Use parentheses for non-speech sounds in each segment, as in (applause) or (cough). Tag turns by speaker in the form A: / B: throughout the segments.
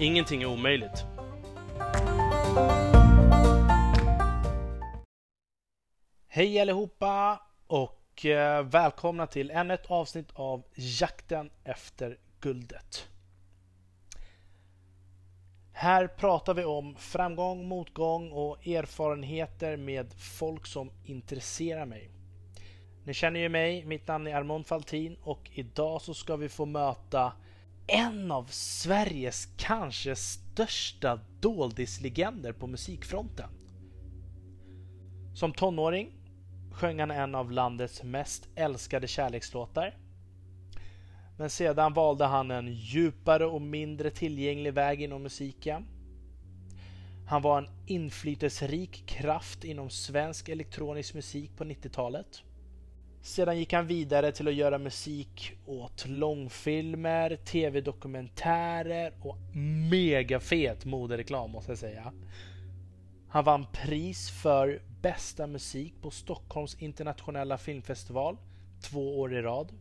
A: Ingenting är omöjligt. Hej allihopa och eh, välkomna till ännu ett avsnitt av Jakten efter guldet. Här pratar vi om framgång, motgång och erfarenheter med folk som intresserar mig. Ni känner ju mig, mitt namn är Armond Faltin och idag så ska vi få möta en av Sveriges kanske största doldislegender på musikfronten. Som tonåring sjöng han en av landets mest älskade kärlekslåtar. Men sedan valde han en djupare och mindre tillgänglig väg inom musiken. Han var en inflytelserik kraft inom svensk elektronisk musik på 90-talet. Sedan gick han vidare till att göra musik åt långfilmer, tv-dokumentärer och megafet modereklam måste jag säga. Han vann pris för bästa musik på Stockholms internationella filmfestival två år i rad.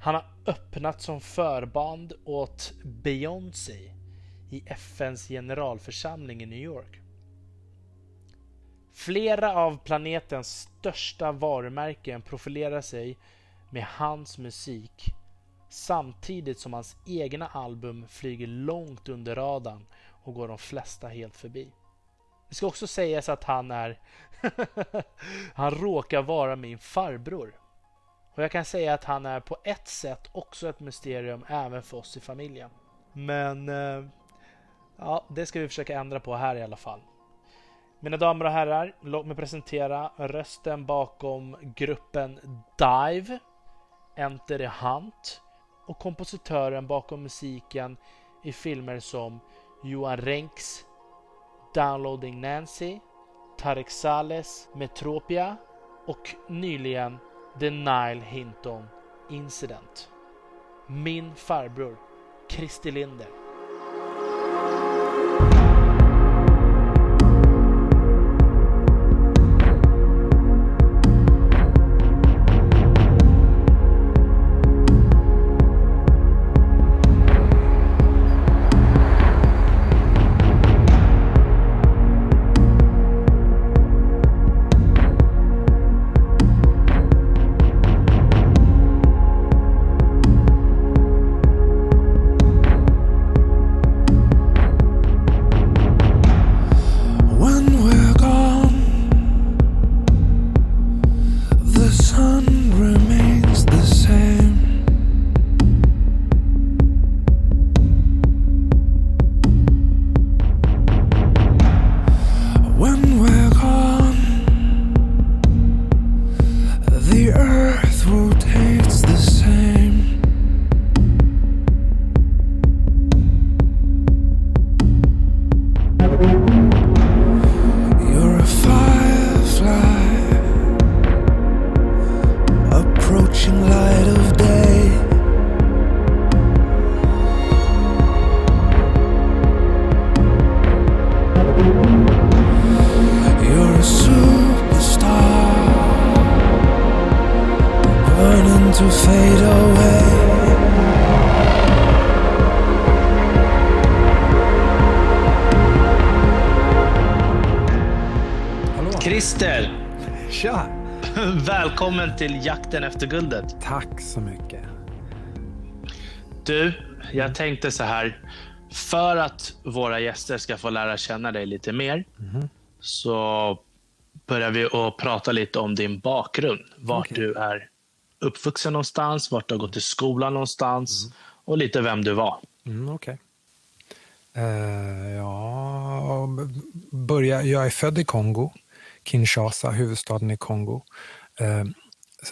A: Han har öppnat som förband åt Beyoncé i FNs generalförsamling i New York. Flera av planetens största varumärken profilerar sig med hans musik samtidigt som hans egna album flyger långt under radarn och går de flesta helt förbi. Det ska också sägas att han är (laughs) han råkar vara min farbror. Och jag kan säga att han är på ett sätt också ett mysterium även för oss i familjen. Men eh, ja, det ska vi försöka ändra på här i alla fall. Mina damer och herrar, låt mig presentera rösten bakom gruppen Dive, Enter the Hunt och kompositören bakom musiken i filmer som Johan Renks Downloading Nancy, Tarek Sales Metropia och nyligen The Nile Hinton Incident. Min farbror, Christer Linder. Till jakten efter guldet.
B: Tack så mycket.
A: Du, jag tänkte så här. För att våra gäster ska få lära känna dig lite mer mm. så börjar vi att prata lite om din bakgrund. Vart okay. du är uppvuxen någonstans, vart du har gått i skolan någonstans mm. och lite vem du var.
B: Mm, okay. Uh, eh, ja, börja, jag är född i Kongo, Kinshasa, huvudstaden i Kongo. Uh,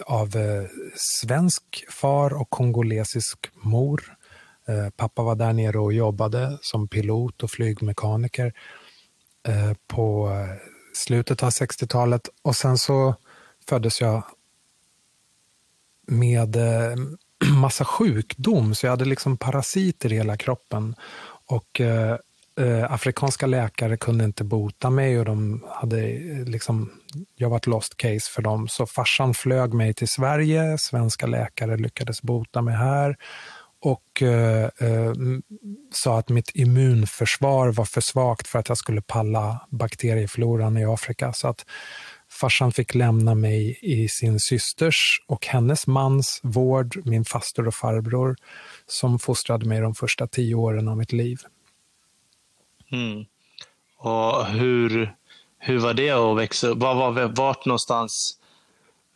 B: av eh, svensk far och kongolesisk mor. Eh, pappa var där nere och jobbade som pilot och flygmekaniker eh, på eh, slutet av 60-talet. Och sen så föddes jag med eh, (clears throat) massa sjukdom, så jag hade liksom parasiter i hela kroppen. Och eh, eh, afrikanska läkare kunde inte bota mig och de hade eh, liksom, jag var ett lost case för dem. Så farsan flög mig till Sverige, svenska läkare lyckades bota mig här och eh, eh, sa att mitt immunförsvar var för svagt för att jag skulle palla bakteriefloran i Afrika. Så att farsan fick lämna mig i sin systers och hennes mans vård, min faster och farbror, som fostrade mig de första tio åren av mitt liv.
A: Mm. Och hur, hur var det att växa upp? Var, var, vart någonstans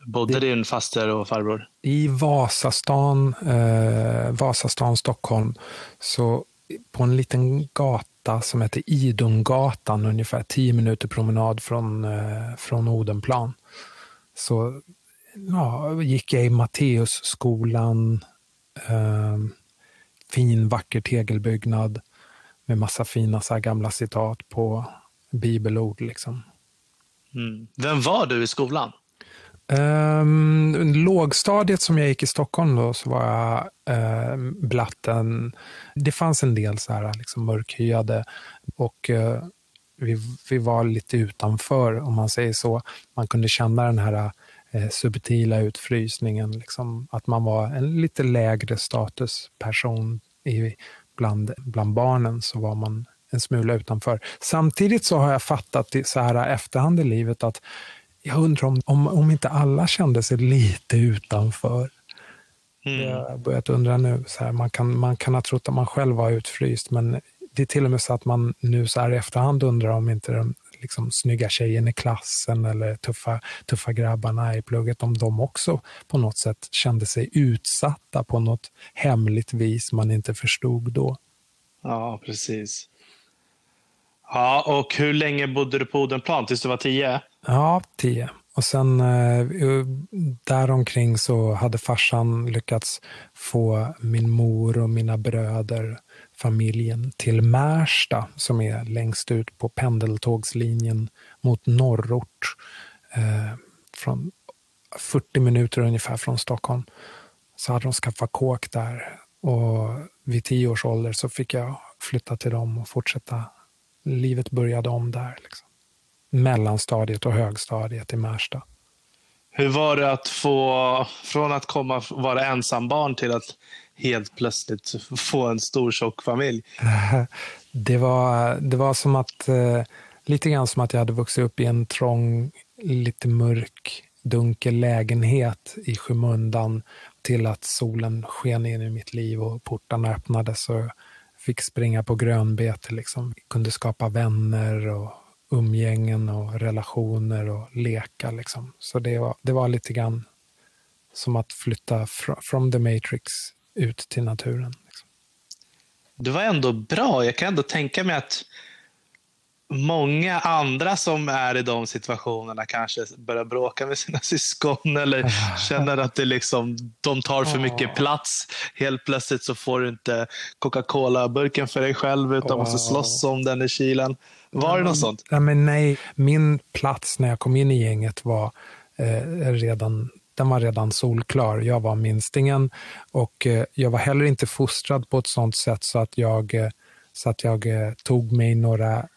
A: bodde det, din faster och farbror?
B: I Vasastan, eh, Vasastan, Stockholm, så på en liten gata som heter Idungatan, ungefär tio minuter promenad från, eh, från Odenplan. Så ja, gick jag i Matteusskolan, eh, fin vacker tegelbyggnad med massa fina så gamla citat på bibelord. Liksom.
A: Mm. Vem var du i skolan?
B: Um, lågstadiet som jag gick i Stockholm då, så var jag uh, blatten. Det fanns en del så här liksom mörkhyade och uh, vi, vi var lite utanför, om man säger så. Man kunde känna den här uh, subtila utfrysningen, liksom, att man var en lite lägre statusperson i, bland, bland barnen, så var man en smula utanför. Samtidigt så har jag fattat så här efterhand i livet att jag undrar om, om, om inte alla kände sig lite utanför. Mm. Jag har börjat undra nu, så här, man, kan, man kan ha trott att man själv var utfryst, men det är till och med så att man nu så här i efterhand undrar om inte den liksom, snygga tjejen i klassen eller tuffa, tuffa grabbarna i plugget, om de också på något sätt kände sig utsatta på något hemligt vis man inte förstod då.
A: Ja, precis. Ja, och hur länge bodde du på Odenplan? Tills du var tio?
B: Ja, tio. Och sen eh, däromkring så hade farsan lyckats få min mor och mina bröder, familjen, till Märsta som är längst ut på pendeltågslinjen mot norrort. Eh, från 40 minuter ungefär från Stockholm. Så hade de skaffat kåk där och vid tio års ålder så fick jag flytta till dem och fortsätta. Livet började om där. Liksom mellanstadiet och högstadiet i Märsta.
A: Hur var det att få, från att komma vara ensambarn till att helt plötsligt få en stor tjock familj? (laughs)
B: Det var, det var som att, eh, lite grann som att jag hade vuxit upp i en trång, lite mörk, dunkel lägenhet i skymundan till att solen sken in i mitt liv och portarna öppnades och fick springa på grönbete. Liksom. Kunde skapa vänner och umgängen och relationer och leka. Liksom. Så det var, det var lite grann som att flytta fr from the matrix ut till naturen. Liksom.
A: Det var ändå bra. Jag kan ändå tänka mig att många andra som är i de situationerna kanske börjar bråka med sina (laughs) syskon eller (laughs) känner att det liksom, de tar för mycket plats. Helt plötsligt så får du inte Coca-Cola-burken för dig själv utan måste slåss om den i kylen. Var det något sånt?
B: Ja, men nej, min plats när jag kom in i gänget var eh, redan den var redan solklar. Jag var minstingen och eh, jag var heller inte fostrad på ett sånt sätt så att jag, eh, så att jag eh, tog mig några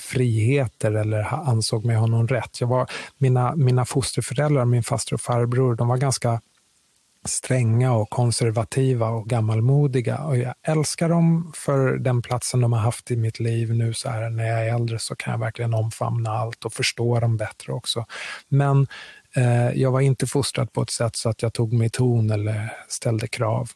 B: friheter eller ansåg mig ha någon rätt. Jag var, mina, mina fosterföräldrar, min faster och farbror, de var ganska stränga och konservativa och gammalmodiga. Och jag älskar dem för den platsen de har haft i mitt liv nu så här när jag är äldre så kan jag verkligen omfamna allt och förstå dem bättre också. Men jag var inte fostrad på ett sätt så att jag tog mig ton eller ställde krav.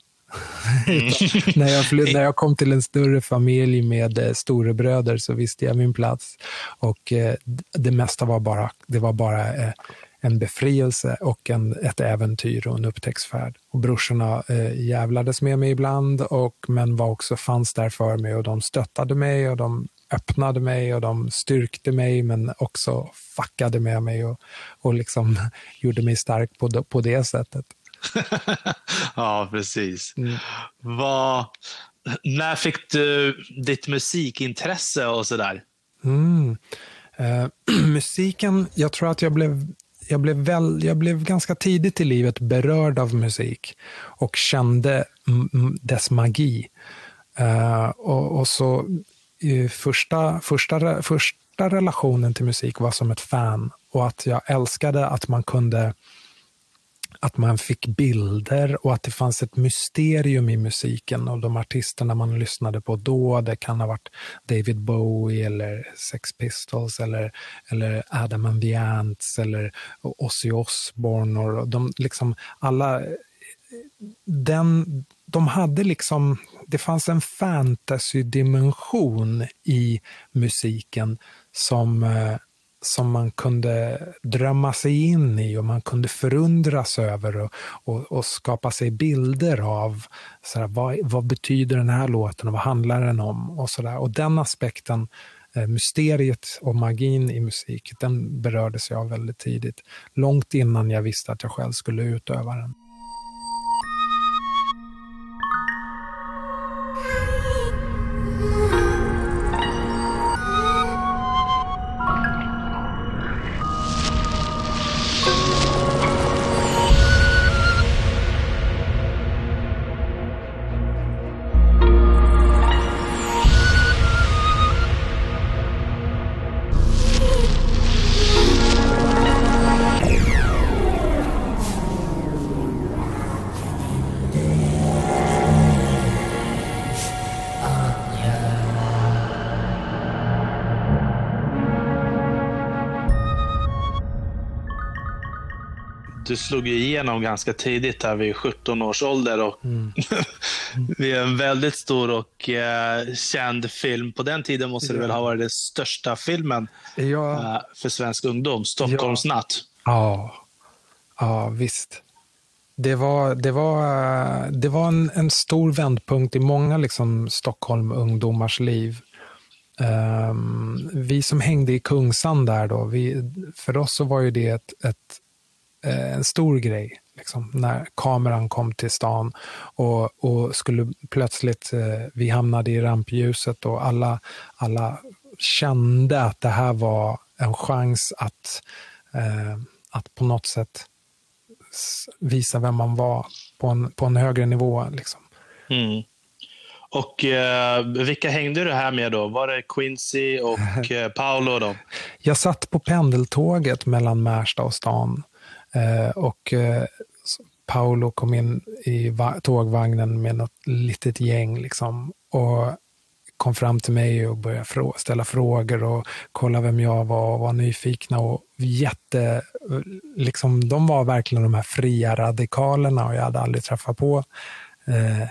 B: Mm. (laughs) när, jag flytt, när jag kom till en större familj med eh, storebröder så visste jag min plats. Och eh, det mesta var bara, det var bara eh, en befrielse och en, ett äventyr och en upptäcktsfärd. Och brorsorna eh, jävlades med mig ibland, och, men var också fanns där för mig och de stöttade mig och de öppnade mig och de styrkte mig men också fuckade med mig och, och liksom (laughs) gjorde mig stark på, på det sättet. (laughs)
A: ja, precis. Mm. Vad, när fick du ditt musikintresse och sådär?
B: Mm. Eh, (clears throat) musiken, jag tror att jag blev, jag, blev väl, jag blev ganska tidigt i livet berörd av musik och kände dess magi. Eh, och, och, så första, första, första relationen till musik var som ett fan och att jag älskade att man kunde att man fick bilder och att det fanns ett mysterium i musiken och de artisterna man lyssnade på då. Det kan ha varit David Bowie eller Sex Pistols eller, eller Adam and the Ants eller Ozzy Osbourne. Och de, liksom alla, den, de hade liksom, det fanns en fantasy-dimension i musiken som eh, som man kunde drömma sig in i och man kunde förundras över och, och, och skapa sig bilder av så där, vad, vad betyder den här låten och vad handlar den om? Och, så där. och den aspekten, eh, mysteriet och magin i musik, den berördes jag väldigt tidigt. Långt innan jag visste att jag själv skulle utöva den.
A: Slog ju igenom ganska tidigt här vid 17 års ålder och mm. (laughs) vid en väldigt stor och eh, känd film. På den tiden måste det väl ha varit den största filmen ja. eh, för svensk ungdom, Stockholmsnatt.
B: Ja. ja, visst. Det var, det var, det var en, en stor vändpunkt i många liksom, Stockholm-ungdomars liv. Um, vi som hängde i Kungsan där då, vi, för oss så var ju det ett, ett en stor grej. Liksom, när kameran kom till stan och, och skulle plötsligt, eh, vi hamnade i rampljuset och alla, alla kände att det här var en chans att, eh, att på något sätt visa vem man var på en, på en högre nivå. Liksom.
A: Mm. Och eh, vilka hängde du här med då? Var det Quincy och (laughs) eh, Paolo? Då?
B: Jag satt på pendeltåget mellan Märsta och stan Eh, Eh, och eh, Paolo kom in i tågvagnen med något litet gäng liksom, och kom fram till mig och började ställa frågor och kolla vem jag var och var nyfikna. Och jätte, liksom, de var verkligen de här fria radikalerna och jag hade aldrig träffat på eh,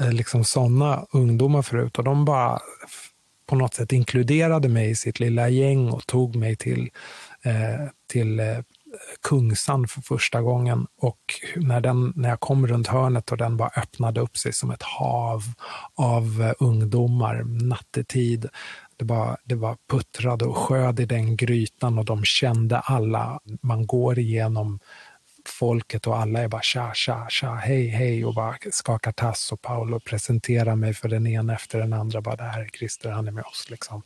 B: eh liksom sådana ungdomar förut. Och de bara på något sätt inkluderade mig i sitt lilla gäng och tog mig till, eh, till eh, Kungsan för första gången och när, den, när jag kom runt hörnet och den bara öppnade upp sig som ett hav av eh, ungdomar nattetid. Det bara, det bara puttrade och sköd i den grytan och de kände alla. Man går igenom folket och alla är bara tja, tja, tja, hej, hej och bara skakar tass och Paolo presenterar mig för den ena efter den andra. Bara det här är Christer, han är med oss. Liksom.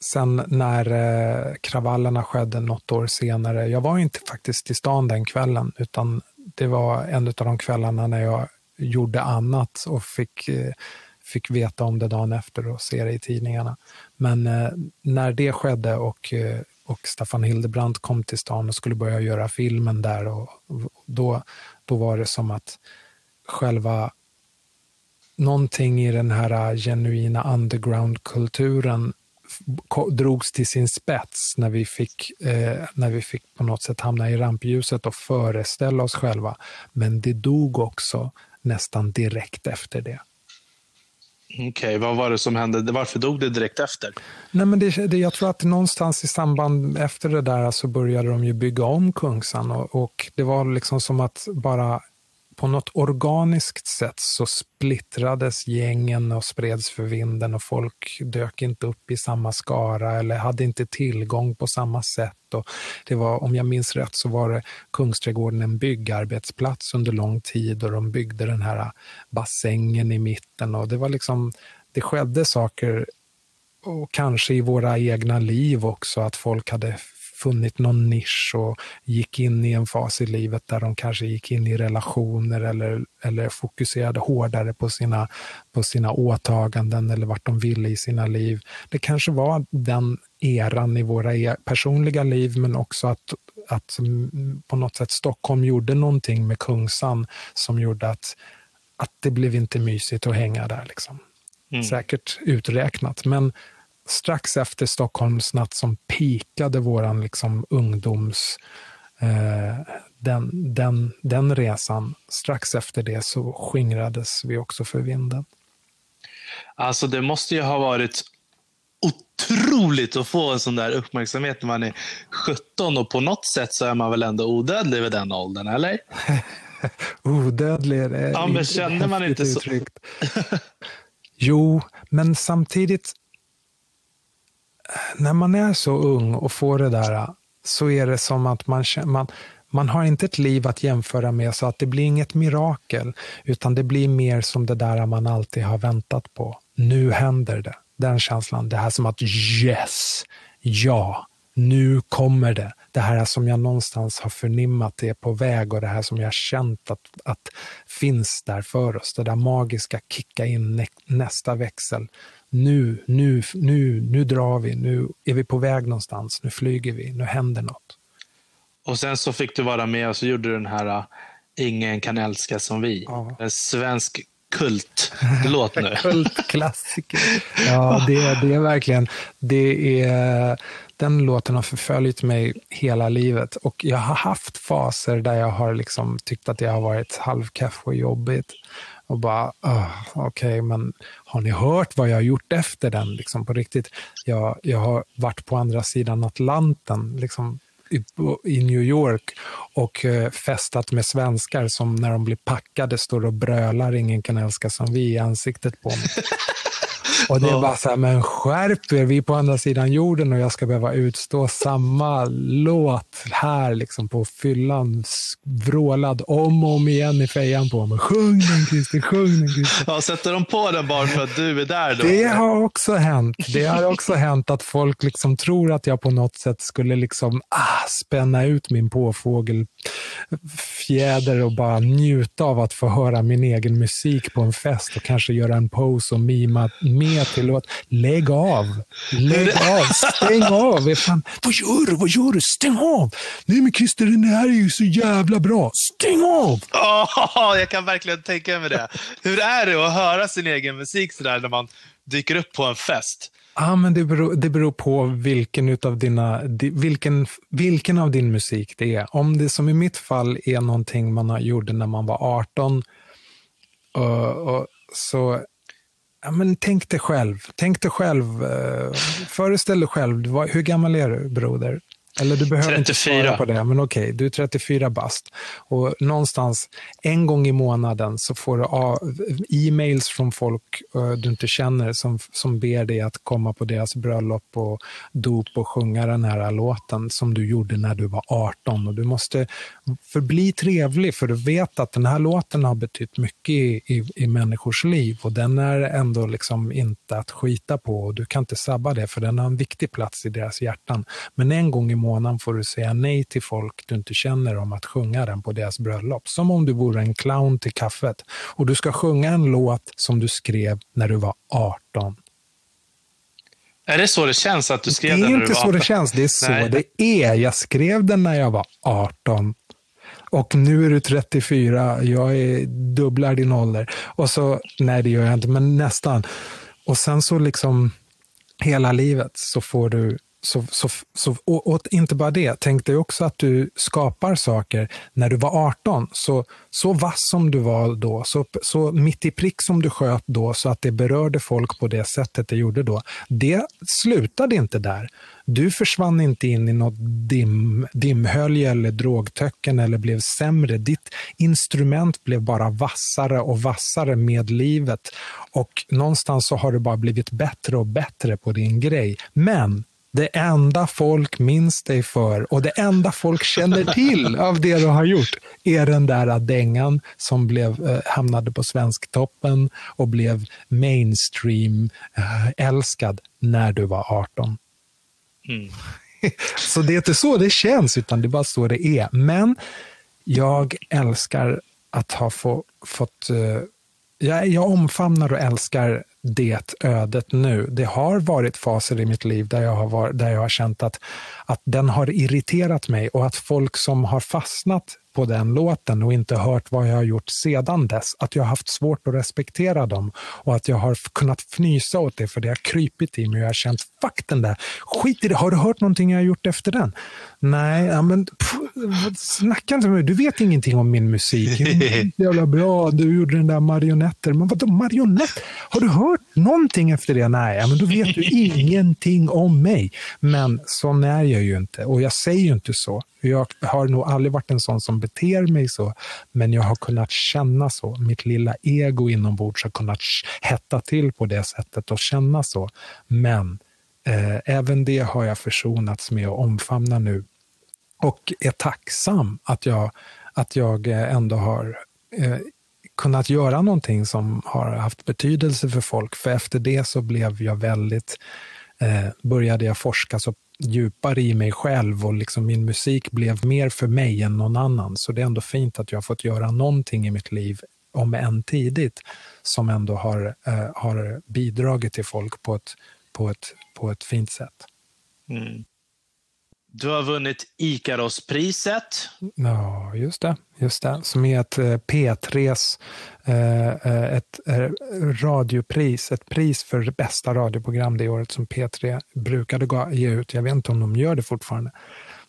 B: Sen när eh, kravallerna skedde något år senare, jag var inte faktiskt i stan den kvällen, utan det var en av de kvällarna när jag gjorde annat och fick, eh, fick veta om det dagen efter och se det i tidningarna. Men eh, när det skedde och, eh, och Staffan Hildebrandt kom till stan och skulle börja göra filmen där, och, och då, då var det som att själva någonting i den här genuina underground-kulturen drogs till sin spets när vi, fick, eh, när vi fick på något sätt hamna i rampljuset och föreställa oss själva. Men det dog också nästan direkt efter det.
A: Okej, okay, vad var det som hände? Varför dog det direkt efter?
B: Nej, men det, det, jag tror att någonstans i samband efter det där så började de ju bygga om Kungsan och, och det var liksom som att bara på något organiskt sätt så splittrades gängen och spreds för vinden och folk dök inte upp i samma skara eller hade inte tillgång på samma sätt. Och det var, om jag minns rätt så var det Kungsträdgården en byggarbetsplats under lång tid och de byggde den här bassängen i mitten och det var liksom, det skedde saker och kanske i våra egna liv också, att folk hade funnit någon nisch och gick in i en fas i livet där de kanske gick in i relationer eller, eller fokuserade hårdare på sina, på sina åtaganden eller vart de ville i sina liv. Det kanske var den eran i våra e personliga liv, men också att, att på något sätt Stockholm gjorde någonting med Kungsan som gjorde att, att det blev inte mysigt att hänga där. Liksom. Mm. Säkert uträknat, men strax efter Stockholmsnatt som pikade våran liksom ungdoms... Eh, den, den, den resan, strax efter det så skingrades vi också för vinden.
C: Alltså det måste ju ha varit otroligt att få en sån där uppmärksamhet när man är 17 och på något sätt så är man väl ändå odödlig vid den åldern, eller? (laughs)
B: odödlig är
C: det. Ja, men känner man inte så? (laughs)
B: jo, men samtidigt när man är så ung och får det där så är det som att man, man, man har inte ett liv att jämföra med så att det blir inget mirakel, utan det blir mer som det där man alltid har väntat på. Nu händer det. Den känslan. Det här som att yes, ja, nu kommer det. Det här som jag någonstans har förnimmat är på väg och det här som jag känt att, att finns där för oss. Det där magiska kicka in nästa växel nu, nu, nu, nu drar vi, nu är vi på väg någonstans, nu flyger vi, nu händer något.
C: Och sen så fick du vara med och så gjorde du den här uh, Ingen kan älska som vi. Ja. En svensk kultlåt nu. (laughs)
B: Kultklassiker. Ja, det, det är verkligen, det är, den låten har förföljt mig hela livet och jag har haft faser där jag har liksom tyckt att det har varit halvkaff och jobbigt och bara, oh, okej, okay, men har ni hört vad jag har gjort efter den? Liksom på riktigt. Jag, jag har varit på andra sidan Atlanten, liksom i, i New York och eh, festat med svenskar som när de blir packade står och brölar ingen kan älska som vi i ansiktet på mig. (laughs) Och det är bara så här, men skärp er, vi är på andra sidan jorden och jag ska behöva utstå samma låt här liksom på fyllan, vrålad om och om igen i fejan på mig. Sjung den Christer, sjung den Christer.
C: Ja, sätter de på den bara för att du är där då?
B: Det har också hänt. Det har också (laughs) hänt att folk liksom tror att jag på något sätt skulle liksom, ah, spänna ut min påfågelfjäder och bara njuta av att få höra min egen musik på en fest och kanske göra en pose och mima med till låt. Lägg av! Lägg av! Stäng av! Fan, vad gör du? Vad gör du? Stäng av! Nej men Christer, det här är ju så jävla bra. Stäng av!
C: Oh, jag kan verkligen tänka mig det. Hur är det att höra sin egen musik sådär när man dyker upp på en fest?
B: Ah, men det, beror, det beror på vilken, utav dina, vilken, vilken av din musik det är. Om det som i mitt fall är någonting man gjorde när man var 18, och, och så Ja, men tänk dig själv. Tänk dig själv. Eh, föreställ dig själv. Hur gammal är du, broder? Eller du behöver 34. inte svara på det, men okej, okay, du är 34 bast. Och någonstans en gång i månaden så får du e-mails från folk du inte känner som, som ber dig att komma på deras bröllop och dop och sjunga den här låten som du gjorde när du var 18. Och du måste förbli trevlig, för du vet att den här låten har betytt mycket i, i, i människors liv och den är ändå liksom inte att skita på och du kan inte sabba det, för den har en viktig plats i deras hjärtan. Men en gång i månaden månaden får du säga nej till folk du inte känner om att sjunga den på deras bröllop. Som om du vore en clown till kaffet. Och du ska sjunga en låt som du skrev när du var 18.
C: Är det så det känns att du skrev den
B: när
C: du var
B: 18? Det är inte så det känns, det är så nej. det är. Jag skrev den när jag var 18. Och nu är du 34, jag är dubblar din ålder. Och så, nej det gör jag inte, men nästan. Och sen så liksom hela livet så får du så, så, så, och, och, inte bara det, tänk dig också att du skapar saker när du var 18. Så, så vass som du var då, så, så mitt i prick som du sköt då, så att det berörde folk på det sättet det gjorde då. Det slutade inte där. Du försvann inte in i något dim, dimhölje eller drogtöcken eller blev sämre. Ditt instrument blev bara vassare och vassare med livet. Och någonstans så har du bara blivit bättre och bättre på din grej. Men det enda folk minns dig för och det enda folk känner till av det du har gjort är den där dängan som blev, eh, hamnade på Svensktoppen och blev mainstream eh, älskad när du var 18. Mm. (laughs) så det är inte så det känns, utan det är bara så det är. Men jag älskar att ha få, fått... Uh, jag, jag omfamnar och älskar det ödet nu. Det har varit faser i mitt liv där jag har, var, där jag har känt att, att den har irriterat mig och att folk som har fastnat på den låten och inte hört vad jag har gjort sedan dess, att jag har haft svårt att respektera dem och att jag har kunnat fnysa åt det för det har krypit i mig och jag har känt fuck den där, skit i det, har du hört någonting jag har gjort efter den? Nej, ja, men pff, snacka inte med mig, du vet ingenting om min musik. (laughs) Jävla bra, du gjorde den där marionetter. Men vadå marionett? Har du hört någonting efter det? Nej, men då vet du (laughs) ingenting om mig. Men sån är jag ju inte och jag säger ju inte så. Jag har nog aldrig varit en sån som beter mig så, men jag har kunnat känna så. Mitt lilla ego inombords har kunnat hetta till på det sättet och känna så. Men Eh, även det har jag försonats med och omfamnar nu och är tacksam att jag, att jag eh, ändå har eh, kunnat göra någonting som har haft betydelse för folk. För efter det så blev jag väldigt, eh, började jag forska så djupare i mig själv och liksom min musik blev mer för mig än någon annan. Så det är ändå fint att jag har fått göra någonting i mitt liv, om än tidigt, som ändå har, eh, har bidragit till folk på ett, på ett, på ett fint sätt. Mm.
C: Du har vunnit Ikaros-priset.
B: Ja, just det. Just det. Som är ett eh, P3s eh, eh, ett radiopris. Ett pris för det bästa radioprogram det året som P3 brukade ge ut. Jag vet inte om de gör det fortfarande.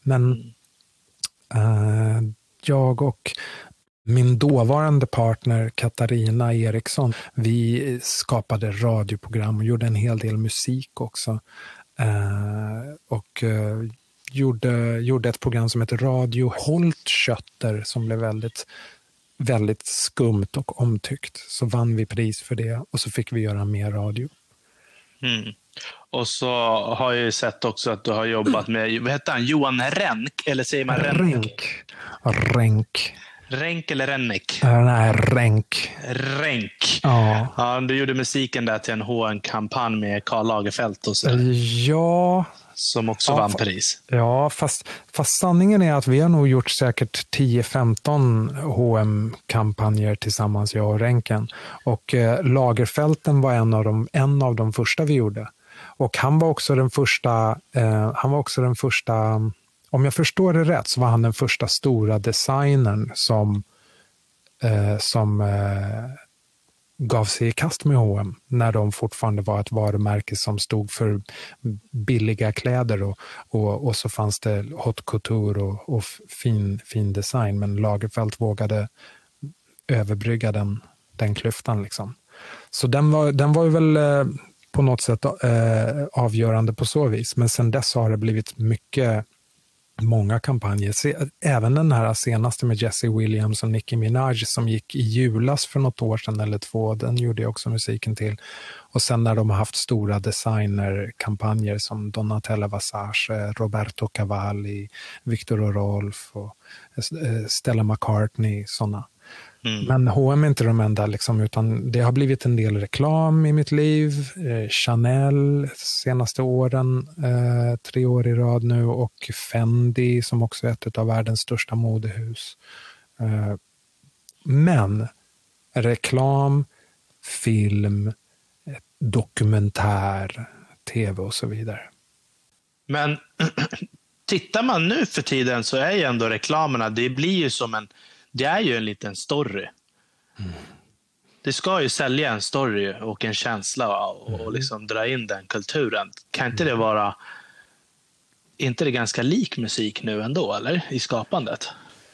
B: Men mm. jag och min dåvarande partner Katarina Eriksson, vi skapade radioprogram och gjorde en hel del musik också. och gjorde, gjorde ett program som heter Radio Holtkötter som blev väldigt, väldigt skumt och omtyckt. Så vann vi pris för det och så fick vi göra mer radio.
C: Mm. Och så har jag ju sett också att du har jobbat med, vad heter han, Johan Renk? Eller säger man Renk?
B: Renk. Renk.
C: Renk eller Rennik?
B: Uh, nej, Renk.
C: Renk.
B: Ja.
C: ja. Du gjorde musiken där till en HN-kampanj med Karl Lagerfeld och så.
B: Ja,
C: som också ja, vann pris.
B: Ja, fast, fast sanningen är att vi har nog gjort säkert 10-15 hm kampanjer tillsammans, jag och Renken. Och eh, Lagerfälten var en av, de, en av de första vi gjorde. Och han var också den första, eh, han var också den första, om jag förstår det rätt, så var han den första stora designern som, eh, som eh, gav sig i kast med H&M när de fortfarande var ett varumärke som stod för billiga kläder och, och, och så fanns det haute couture och, och, fin, fin design. Men Lagerfeld vågade överbrygga den, den klyftan. Liksom. Så den var, den var väl eh, på något sätt eh, avgörande på så vis. Men sen dess har det blivit mycket många kampanjer. Även den här senaste med Jesse Williams och Nicki Minaj som gick i julas för något år sedan eller två, den gjorde jag också musiken till. Och sen när de har haft stora designerkampanjer som Donatella Versace, Roberto Cavalli, Victor och Rolf och Stella McCartney, sådana. Mm. Men H&M är inte de enda, liksom, utan det har blivit en del reklam i mitt liv. Eh, Chanel senaste åren, eh, tre år i rad nu, och Fendi som också är ett av världens största modehus. Eh, men reklam, film, dokumentär, tv och så vidare.
C: Men (clears throat) tittar man nu för tiden så är ju ändå reklamerna, det blir ju som en det är ju en liten story. Mm. Det ska ju sälja en story och en känsla och, mm. liksom dra in den kulturen. Kan inte det mm. vara inte det ganska lik musik nu ändå, eller? I skapandet?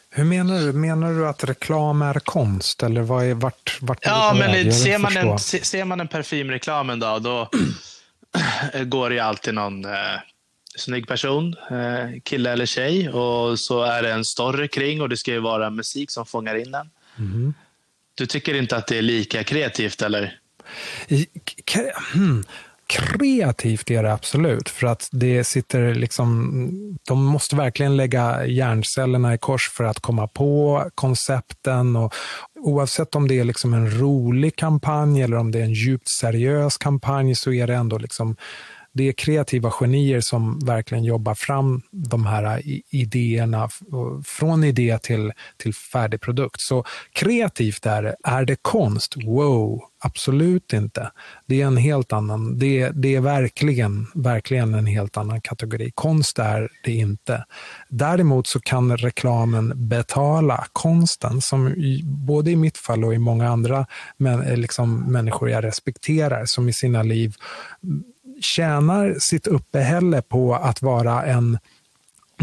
B: Hur menar du? Menar du att reklam är konst? Eller vad är, vart, vart är
C: ja, men ser man, en, ser man en parfymreklam en dag, då (clears throat) går det ju alltid någon eh, snygg person, eh, kille eller tjej, och så är det en story kring och det ska ju vara musik som fångar in den. Mm. Du tycker inte att det är lika kreativt, eller?
B: Hmm kreativt är det absolut, för att det sitter liksom, de måste verkligen lägga hjärncellerna i kors för att komma på koncepten och oavsett om det är liksom en rolig kampanj eller om det är en djupt seriös kampanj så är det ändå liksom det är kreativa genier som verkligen jobbar fram de här eh, idéerna från idé till, till färdig produkt. Så kreativt är det. Är det konst? Wow, absolut inte. Det är en helt annan, det, det är verkligen, verkligen en helt annan kategori. Konst är det inte. Däremot så kan reklamen betala konsten, som i, både i mitt fall och i många andra men, liksom, människor jag respekterar, som i sina liv tjänar sitt uppehälle på att vara en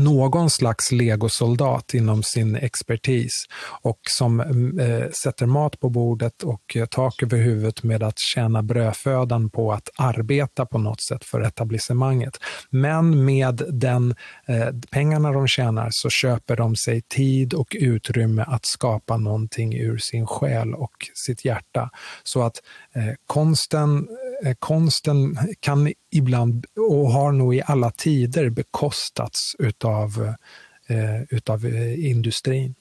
B: någon slags legosoldat inom sin expertis och som mm, eh, sätter mat på bordet och eh, tak över huvudet med att tjäna brödfödan på att arbeta på något sätt för etablissemanget. Men med den eh, pengarna de tjänar så köper de sig tid och utrymme att skapa någonting ur sin själ och sitt hjärta. Så att eh, konsten Eh, konsten kan ibland, och har nog i alla tider, bekostats utav, eh, utav eh, industrin.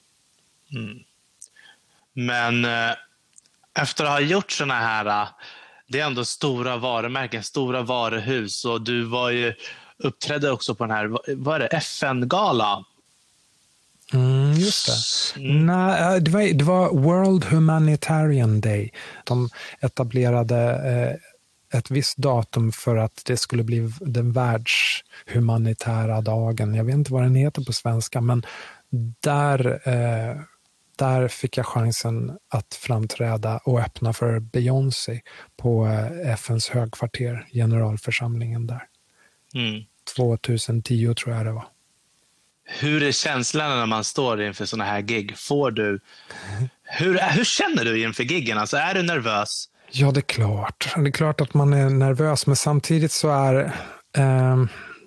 B: Mm.
C: Men eh, efter att ha gjort såna här, eh, det är ändå stora varumärken, stora varuhus och du var ju, uppträdde också på den här, vad är det, FN-gala
B: Mm, just det. Mm. Nej, det, var, det var World Humanitarian Day. De etablerade eh, ett visst datum för att det skulle bli den världshumanitära dagen. Jag vet inte vad den heter på svenska, men där, eh, där fick jag chansen att framträda och öppna för Beyoncé på eh, FNs högkvarter, generalförsamlingen där. Mm. 2010 tror jag det var.
C: Hur är känslan när man står inför sådana här gig? Får du, hur, hur känner du inför giggen? Alltså, är du nervös?
B: Ja, det är klart. Det är klart att man är nervös, men samtidigt så är eh,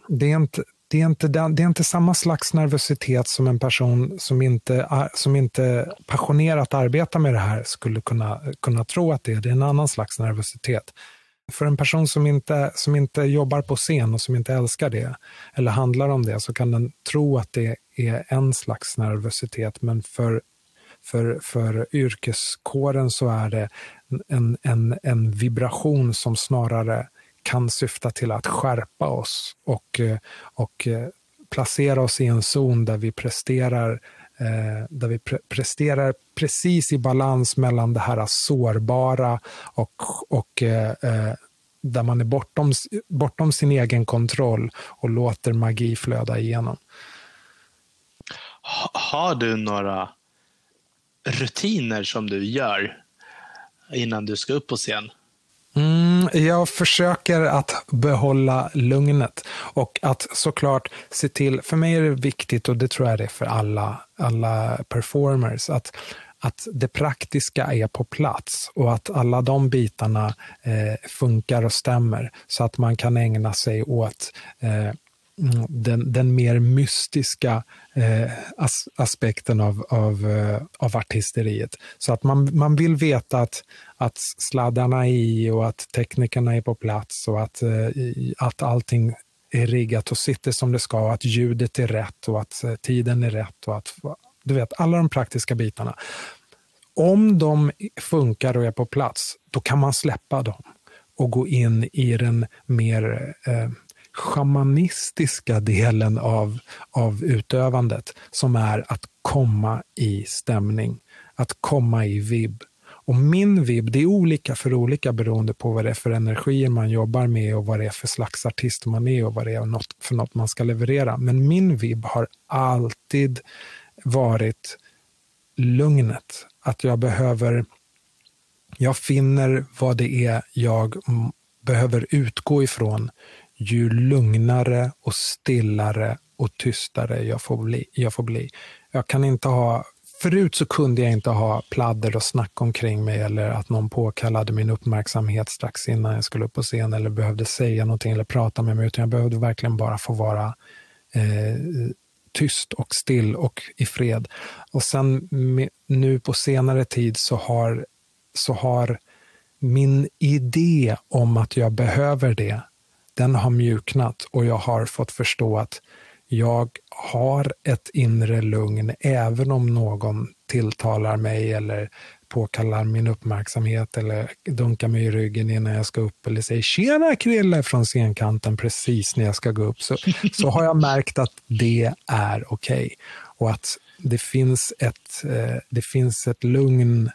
B: det är inte det är, inte, det är inte samma slags nervositet som en person som inte, som inte passionerat arbetar med det här skulle kunna, kunna tro att det är. Det är en annan slags nervositet. För en person som inte, som inte jobbar på scen och som inte älskar det, eller handlar om det, så kan den tro att det är en slags nervositet. Men för för, för yrkeskåren så är det en, en, en vibration som snarare kan syfta till att skärpa oss och, eh, och eh, placera oss i en zon där vi presterar eh, där vi pre presterar precis i balans mellan det här sårbara och, och eh, där man är bortom, bortom sin egen kontroll och låter magi flöda igenom.
C: Har du några rutiner som du gör innan du ska upp på scen?
B: Mm, jag försöker att behålla lugnet och att såklart se till, för mig är det viktigt och det tror jag det är för alla, alla performers, att, att det praktiska är på plats och att alla de bitarna eh, funkar och stämmer så att man kan ägna sig åt eh, den, den mer mystiska eh, as, aspekten av, av, eh, av artisteriet. Så att man, man vill veta att, att sladdarna är i och att teknikerna är på plats och att, eh, att allting är riggat och sitter som det ska och att ljudet är rätt och att eh, tiden är rätt och att du vet, alla de praktiska bitarna. Om de funkar och är på plats, då kan man släppa dem och gå in i den mer eh, shamanistiska delen av, av utövandet som är att komma i stämning, att komma i vibb. Och min vibb, det är olika för olika beroende på vad det är för energier man jobbar med och vad det är för slags artist man är och vad det är för något man ska leverera. Men min vibb har alltid varit lugnet. Att jag behöver, jag finner vad det är jag behöver utgå ifrån ju lugnare och stillare och tystare jag får bli. Jag, får bli. jag kan inte ha Förut så kunde jag inte ha pladder och snack omkring mig eller att någon påkallade min uppmärksamhet strax innan jag skulle upp på scen eller behövde säga någonting eller prata med mig, utan jag behövde verkligen bara få vara eh, tyst och still och i fred. Och sen nu på senare tid så har, så har min idé om att jag behöver det, den har mjuknat och jag har fått förstå att jag har ett inre lugn även om någon tilltalar mig eller påkallar min uppmärksamhet eller dunkar mig i ryggen innan jag ska upp eller säger “tjena Krille” från scenkanten precis när jag ska gå upp, så, så har jag märkt att det är okej. Okay. Och att det finns ett, eh, det finns ett lugn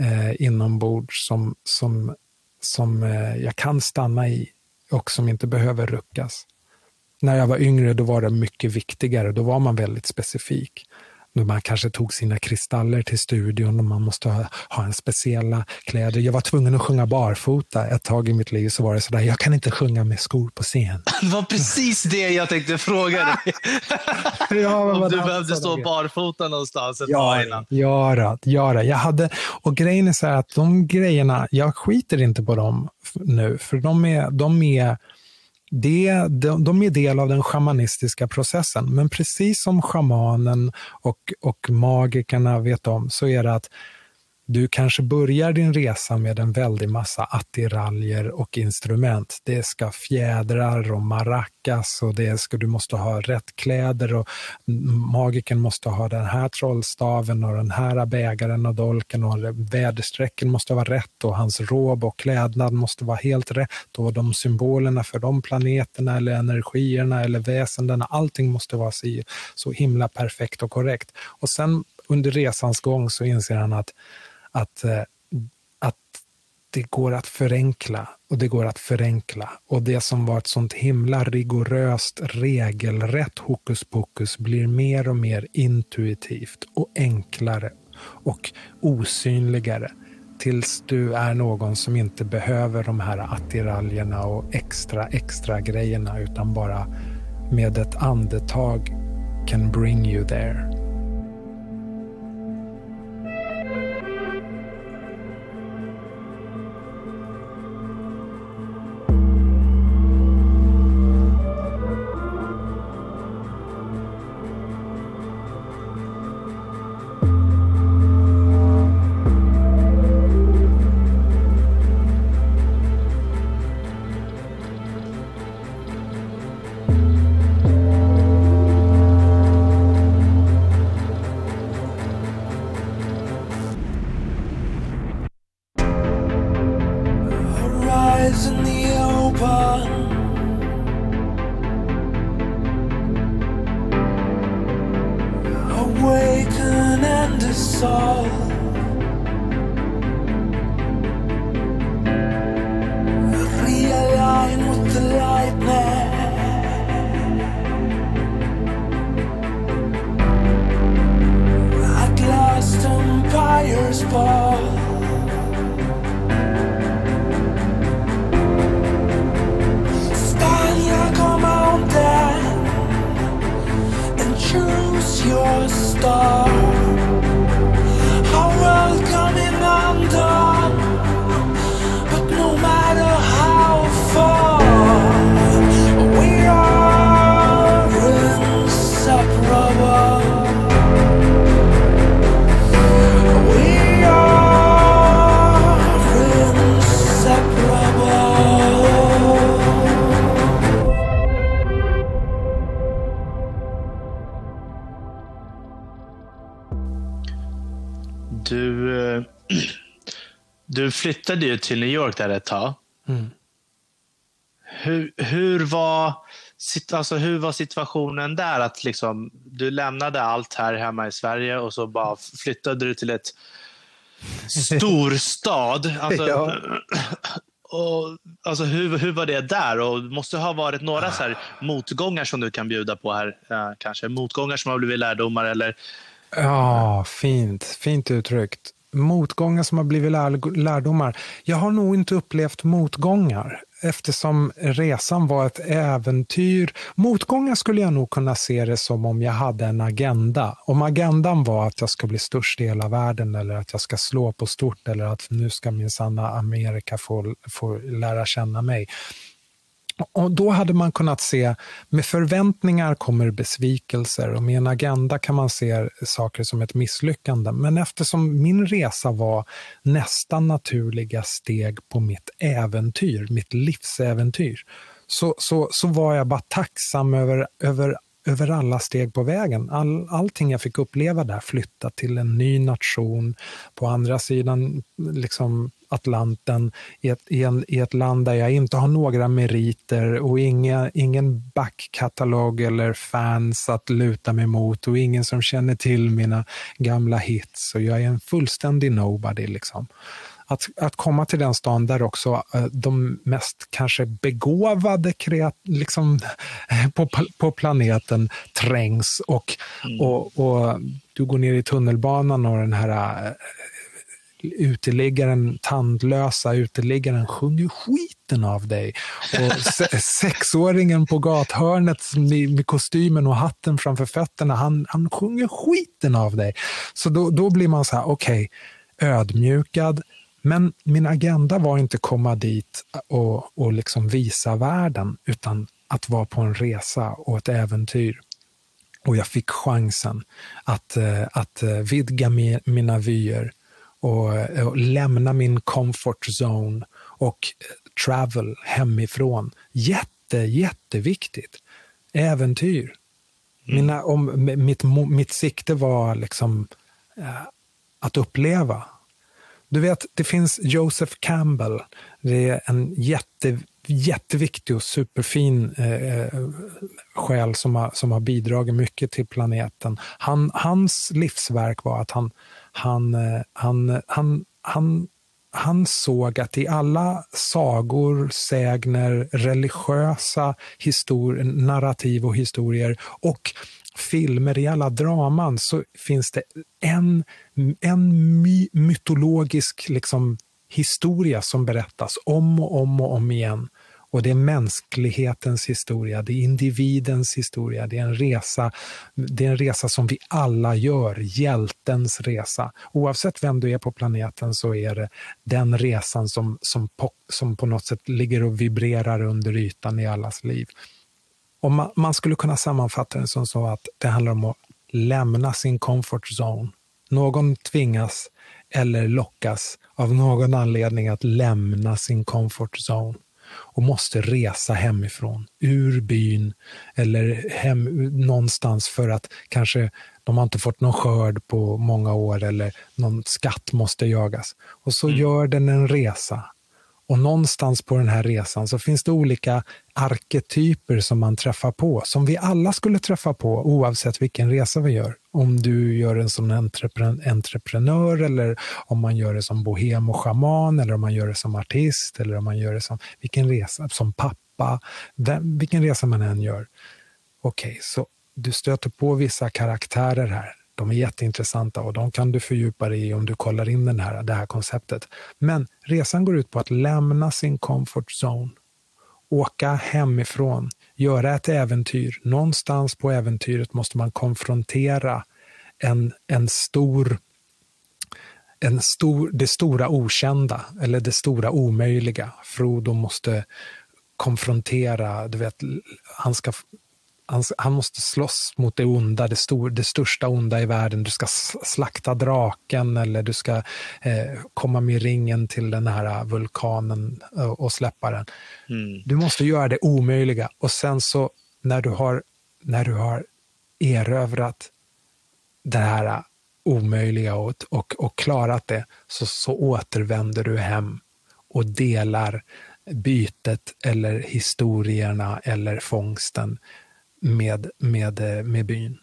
B: eh, inombords som, som, som eh, jag kan stanna i och som inte behöver ruckas. När jag var yngre då var det mycket viktigare, då var man väldigt specifik. Man kanske tog sina kristaller till studion och man måste ha, ha en speciella kläder. Jag var tvungen att sjunga barfota ett tag i mitt liv. Så var det sådär, jag kan inte sjunga med skor på scen. (laughs)
C: Det var precis det jag tänkte fråga dig. (laughs) ja, Om du behövde stå barfota någonstans ett
B: ja, innan. Ja, då, ja då. Jag hade, och grejen är så här att de grejerna, jag skiter inte på dem nu, för de är, de är det, de, de är del av den shamanistiska processen. Men precis som shamanen och, och magikerna vet om så är det att du kanske börjar din resa med en väldig massa attiraljer och instrument. Det ska fjädrar och maracas och det ska, du måste ha rätt kläder och magiken måste ha den här trollstaven och den här bägaren och dolken och väderstrecken måste vara rätt och hans råb och klädnad måste vara helt rätt och de symbolerna för de planeterna eller energierna eller väsendena, allting måste vara så, så himla perfekt och korrekt. Och sen under resans gång så inser han att att, eh, att det går att förenkla och det går att förenkla. Och det som var ett sånt himla rigoröst, regelrätt hokus pokus blir mer och mer intuitivt och enklare och osynligare tills du är någon som inte behöver de här attiraljerna och extra, extra grejerna utan bara med ett andetag can bring you there. your star.
C: Flyttade ju till New York där ett tag. Mm. Hur, hur, var, alltså, hur var situationen där? Att liksom, du lämnade allt här hemma i Sverige och så bara flyttade du till ett storstad. (laughs) Alltså, ja. (clears throat) och, alltså, hur, hur var det där? Och det måste ha varit några så motgångar som du kan bjuda på här. Ja, kanske motgångar som har blivit lärdomar eller
B: Ja, fint. Fint uttryckt motgångar som har blivit lär, lärdomar. Jag har nog inte upplevt motgångar. eftersom resan var ett äventyr. Motgångar skulle jag nog kunna se det som om jag hade en agenda. Om agendan var att jag ska bli störst i hela världen eller att jag ska slå på stort eller att nu ska min sanna Amerika få, få lära känna mig och då hade man kunnat se, med förväntningar kommer besvikelser och med en agenda kan man se saker som ett misslyckande. Men eftersom min resa var nästa naturliga steg på mitt äventyr, mitt livsäventyr, så, så, så var jag bara tacksam över, över över alla steg på vägen. All, allting jag fick uppleva där, flytta till en ny nation på andra sidan liksom Atlanten, i ett, i, en, i ett land där jag inte har några meriter och inga, ingen backkatalog eller fans att luta mig mot och ingen som känner till mina gamla hits. Och jag är en fullständig nobody. Liksom att, att komma till den stan där också eh, de mest kanske begåvade kreat, liksom, (laughs) på, på planeten trängs och, mm. och, och du går ner i tunnelbanan och den här eh, uteliggaren, tandlösa uteliggaren sjunger skiten av dig. Och (laughs) sexåringen på gathörnet med, med, kostymen och hatten framför fötterna, han, han sjunger skiten av dig. Så då, då blir man så här, okej, okay, ödmjukad, men min agenda var inte att komma dit och, och liksom visa världen, utan att vara på en resa och ett äventyr. Och jag fick chansen att, eh, att eh, vidga mina vyer och, och lämna min comfort zone och eh, travel hemifrån. Jätte, jätteviktigt. Äventyr. Mm. Mina, om, mitt, mitt sikte var liksom att uppleva, du vet, det finns Joseph Campbell. Det är en jätte, jätteviktig och superfin eh, själ som har, som har bidragit mycket till planeten. Han, hans livsverk var att han, han, eh, han, han, han, han såg att i alla sagor, sägner, religiösa histor narrativ och historier och filmer, i alla draman, så finns det en, en my mytologisk liksom, historia som berättas om och om och om igen. Och det är mänsklighetens historia, det är individens historia, det är en resa, det är en resa som vi alla gör, hjältens resa. Oavsett vem du är på planeten så är det den resan som, som, på, som på något sätt ligger och vibrerar under ytan i allas liv. Och man, man, skulle kunna sammanfatta det som så att det handlar om att lämna sin comfort zone. Någon tvingas eller lockas av någon anledning att lämna sin comfort zone och måste resa hemifrån, ur byn eller hem någonstans för att kanske de har inte fått någon skörd på många år eller någon skatt måste jagas. Och så mm. gör den en resa och någonstans på den här resan så finns det olika arketyper som man träffar på, som vi alla skulle träffa på oavsett vilken resa vi gör. Om du gör det som entreprenör eller om man gör det som bohem och schaman eller om man gör det som artist eller om man gör det som vilken resa, som pappa, vem, vilken resa man än gör. Okej, okay, så du stöter på vissa karaktärer här de är jätteintressanta och de kan du fördjupa dig i om du kollar in den här, det här konceptet. Men resan går ut på att lämna sin comfort zone, åka hemifrån, göra ett äventyr. Någonstans på äventyret måste man konfrontera en, en stor en stor, det stora okända eller det stora omöjliga. Frodo måste konfrontera, du vet, han ska han, han, måste slåss mot det onda, det, stor, det största onda i världen. Du ska slakta draken eller du ska eh, komma med ringen till den här vulkanen och, och släppa den. Mm. Du måste göra det omöjliga och sen så när du har, när du har erövrat det här omöjliga och, och, och klarat det så, så återvänder du hem och delar bytet eller historierna eller fångsten med, med, eh, med byn.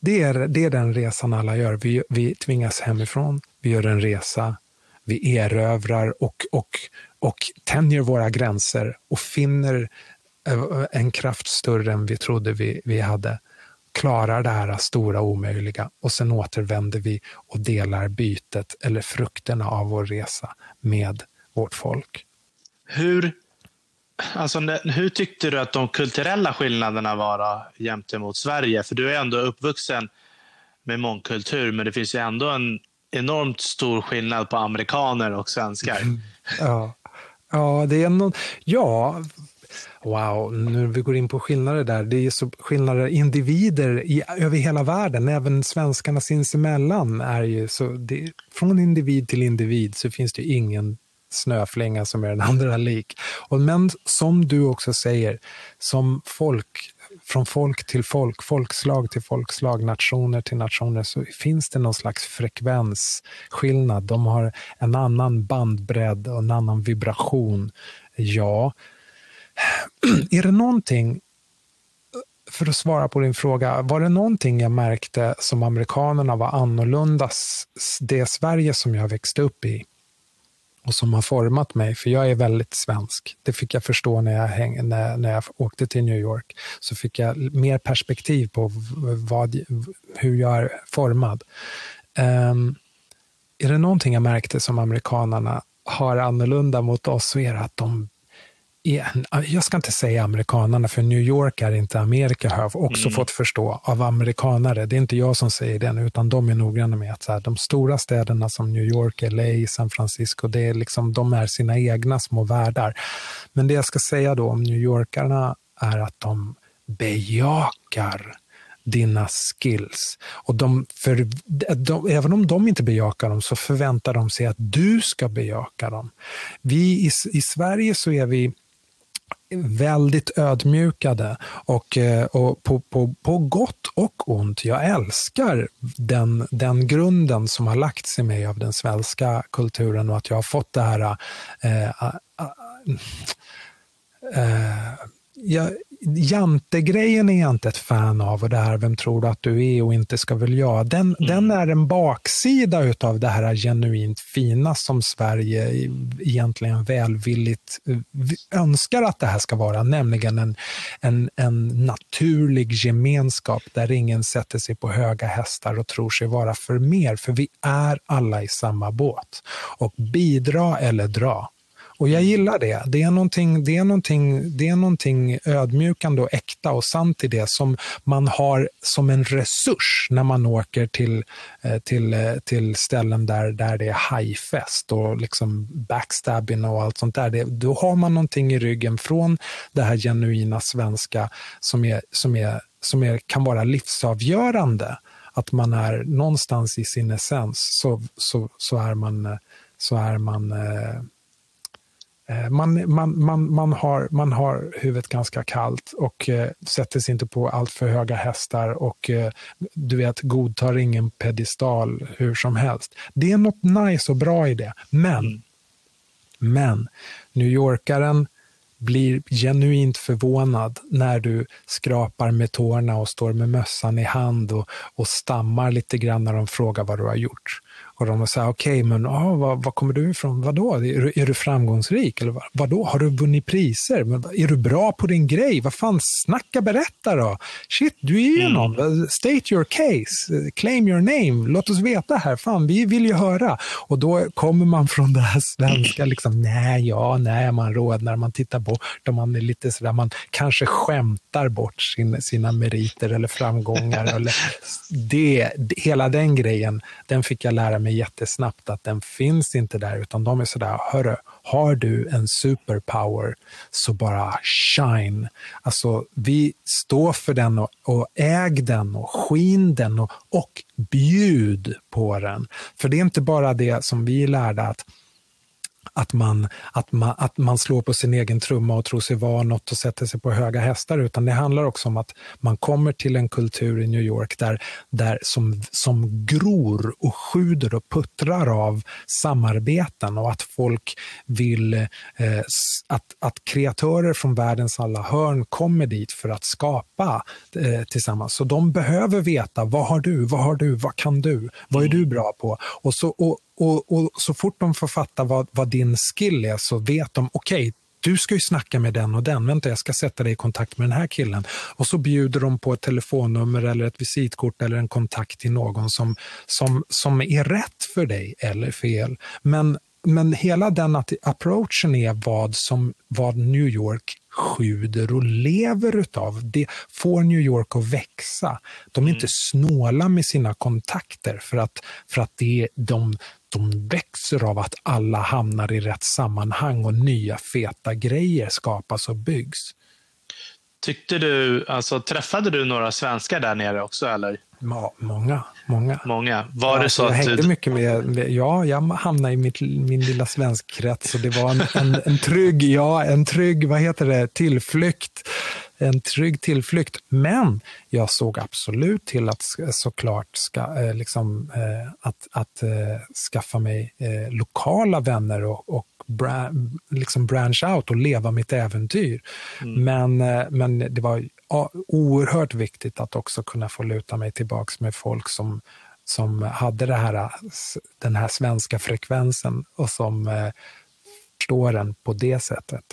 B: Det är, det är den resan alla gör. Vi, vi tvingas hemifrån, vi gör en resa, vi erövrar och, och, och tänjer våra gränser och finner eh, en kraft större än vi trodde vi, vi hade. Klarar det här stora omöjliga och sen återvänder vi och delar bytet eller frukterna av vår resa med vårt folk.
C: Hur alltså, hur tyckte du att de kulturella skillnaderna var gentemot Sverige? För du är ändå uppvuxen med mångkultur, men det finns ju ändå en enormt stor skillnad på amerikaner och svenskar. Mm.
B: Ja, ja det är någon, ja, Wow, nu vi går in på skillnader där. Det är så skillnader individer i, över hela världen, även svenskarna sinsemellan är ju så, det, från individ till individ så finns det ingen snöflinga som är den andra lik. Och, men som du också säger, som folk, från folk till folk, folkslag till folkslag, nationer till nationer, så finns det någon slags frekvensskillnad. De har en annan bandbredd och en annan vibration. Ja, (clears throat) är det någonting, för att svara på din fråga, var det någonting jag märkte som amerikanerna var annorlunda, det Sverige som jag växte upp i och som har format mig, för jag är väldigt svensk. Det fick jag förstå när jag, häng, när, när jag åkte till New York. Så fick jag mer perspektiv på vad, hur jag är formad. Um, är det någonting jag märkte som amerikanerna har annorlunda mot oss så är det att de jag ska inte säga amerikanerna, för New York är inte Amerika, har jag också mm. fått förstå av amerikanare. Det är inte jag som säger det, utan de är noggranna med att så här, de stora städerna som New York, LA, San Francisco, det är liksom, de är sina egna små världar. Men det jag ska säga då om New Yorkarna är att de bejakar dina skills. Och de, för, de, även om de inte bejakar dem så förväntar de sig att du ska bejaka dem. Vi i, i Sverige så är vi väldigt ödmjukade och, eh, och på, på, på gott och ont. Jag älskar den, den grunden som har lagts i mig av den svenska kulturen och att jag har fått det här äh, äh, äh, jag, jantegrejen är jag inte ett fan av och det här vem tror du att du är och inte ska väl jag. Den, mm. den är en baksida av det här genuint fina som Sverige egentligen välvilligt eh, önskar att det här ska vara, nämligen en, en, en naturlig gemenskap där ingen sätter sig på höga hästar och tror sig vara för mer, för vi är alla i samma båt. Och bidra eller dra. Och jag gillar det. Det är, någonting, det, är någonting, det är någonting ödmjukande och äkta och sant i det som man har som en resurs när man åker till, eh, till, eh, till ställen där, där det är hajfest och liksom backstabbing och allt sånt där. Det, då har man någonting i ryggen från det här genuina svenska som, är, som, är, som är, kan vara livsavgörande. Att man är någonstans i sin essens så, så, så är man, så är man eh, Eh, man, man, man, man, har, man har huvudet ganska kallt och eh, sätter sig inte på allt för höga hästar och eh, du vet, godtar ingen pedestal hur som helst. Det är något nice och bra i det. Men, mm. men New Yorkaren blir genuint förvånad när du skrapar med tårna och står med mössan i hand och, och stammar lite grann när de frågar vad du har gjort. Och de säger, okej, okay, men ah, vad, vad kommer du ifrån? Vadå? Är du, är du framgångsrik? Eller vad, vadå? Har du vunnit priser? Men, är du bra på din grej? Vad fan, snacka, berätta då! Shit, du är ju mm. någon. State your case. Claim your name. Låt oss veta här. Fan, vi vill ju höra. Och då kommer man från det här svenska, liksom, nej, ja, nej, man rådnar, man tittar bort och man är lite sådär, man kanske skämtar bort sin, sina meriter eller framgångar. eller det, hela den grejen, den fick jag lära mig mig jättesnabbt att den finns inte där, utan de är sådär, hörru, har du en superpower så bara shine. Alltså, vi står för den och, och äg den och skin den och, och bjud på den. För det är inte bara det som vi lärde att att man, att, man, att man slår på sin egen trumma och tror sig vara något och sätter sig på höga hästar, utan det handlar också om att man kommer till en kultur i New York där, där som, som gror och sjuder och puttrar av samarbeten och att folk vill eh, att, att kreatörer från världens alla hörn kommer dit för att skapa eh, tillsammans. Så de behöver veta, vad har du, vad har du, vad kan du, vad är du bra på? Och, så, och, och, och, så fort de får fatta vad, vad din skill är så vet de, okej, okay, du ska ju snacka med den och den. Vänta, jag ska sätta dig i kontakt med den här killen. Och så bjuder de på ett telefonnummer eller ett visitkort eller en kontakt till någon som, som, som är rätt för dig eller fel. Men men hela den approachen är vad, som, vad New York sjuder och lever utav. Det får New York att växa. De är mm. inte snåla med sina kontakter för att, för att det, de, de växer av att alla hamnar i rätt sammanhang och nya feta grejer skapas och byggs.
C: Tyckte du, alltså träffade du några svenskar där nere också eller?
B: Ja, många. Många.
C: Många. Var ja, det så
B: jag
C: att
B: hängde du... mycket med, med, ja, jag hamnade i mitt, min lilla svenskkrets och det var en, en, en trygg, ja, en trygg, vad heter det, tillflykt. En trygg tillflykt. Men jag såg absolut till att såklart ska, eh, liksom, eh, att, att eh, skaffa mig lokala vänner och, och bra, liksom branch out och leva mitt äventyr. Mm. Men, men det var oerhört viktigt att också kunna få luta mig tillbaks med folk som, som hade det här, den här svenska frekvensen och som förstår den på det sättet.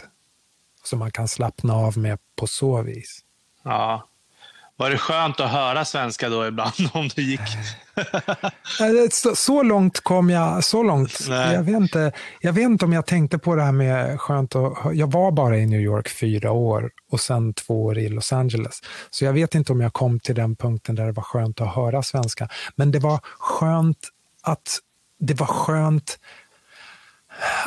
B: Så man kan slappna av med på så vis.
C: Ja, var det skönt att höra svenska då ibland om du gick? (laughs)
B: så, så, långt kom jag. Så långt. Jag vet, inte, jag vet inte om jag tänkte på det här med skönt att Jag var bara i New York fyra år och sen två år i Los Angeles. Så jag vet inte om jag kom till den punkten där det var skönt att höra svenska. Men det var skönt att det var skönt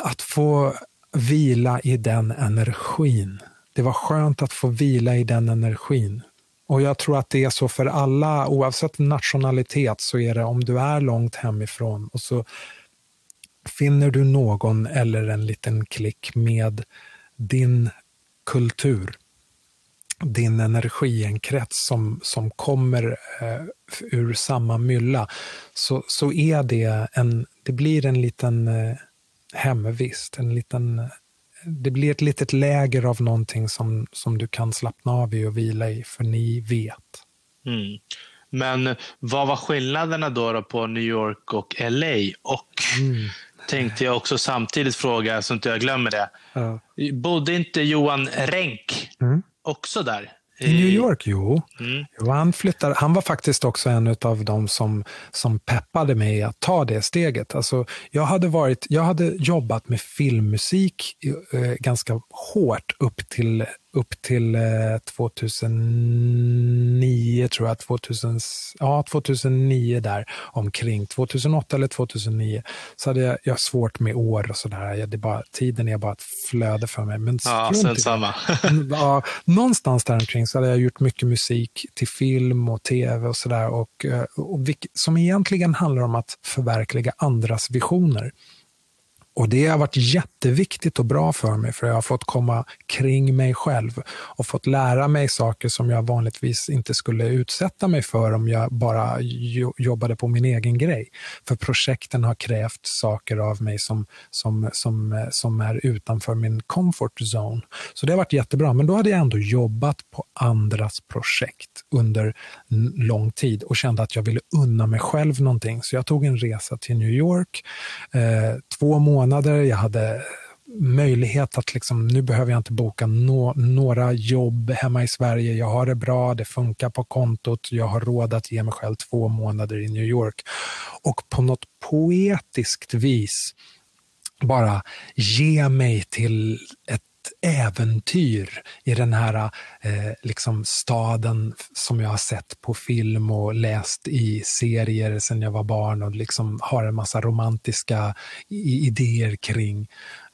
B: att få vila i den energin. Det var skönt att få vila i den energin. Och jag tror att det är så för alla, oavsett nationalitet, så är det om du är långt hemifrån och så finner du någon eller en liten klick med din kultur, din energi, en krets som, som kommer eh, ur samma mylla, så, så är det en, det blir en liten eh, hemvist, en liten det blir ett litet läger av någonting som, som du kan slappna av i och vila i, för ni vet.
C: Mm. Men vad var skillnaderna då, då, på New York och LA? Och mm. tänkte jag också samtidigt fråga, så inte jag glömmer det. Ja. Bodde inte Johan Renck mm. också där?
B: I New York, jo. Mm. jo han, flyttar, han var faktiskt också en av de som, som peppade mig att ta det steget. Alltså, jag, hade varit, jag hade jobbat med filmmusik eh, ganska hårt upp till upp till 2009, eh, tror jag, 2000, ja, 2009 där omkring, 2008 eller 2009, så hade jag, jag svårt med år och sådär. Tiden är bara ett flöde för mig. Men
C: ja, samma.
B: ja, någonstans där omkring så hade jag gjort mycket musik till film och tv och sådär, och, eh, och, och, som egentligen handlar om att förverkliga andras visioner. Och Det har varit jätteviktigt och bra för mig, för jag har fått komma kring mig själv och fått lära mig saker som jag vanligtvis inte skulle utsätta mig för om jag bara jobbade på min egen grej. För projekten har krävt saker av mig som, som, som, som är utanför min comfort zone. Så det har varit jättebra, men då hade jag ändå jobbat på andras projekt under lång tid och kände att jag ville unna mig själv någonting. Så jag tog en resa till New York, eh, två månader månader. Jag hade möjlighet att liksom, nu behöver jag inte boka no, några jobb hemma i Sverige. Jag har det bra, det funkar på kontot, jag har råd att ge mig själv två månader i New York. Och på något poetiskt vis bara ge mig till ett äventyr i den här eh, liksom staden som jag har sett på film och läst i serier sedan jag var barn och liksom har en massa romantiska idéer kring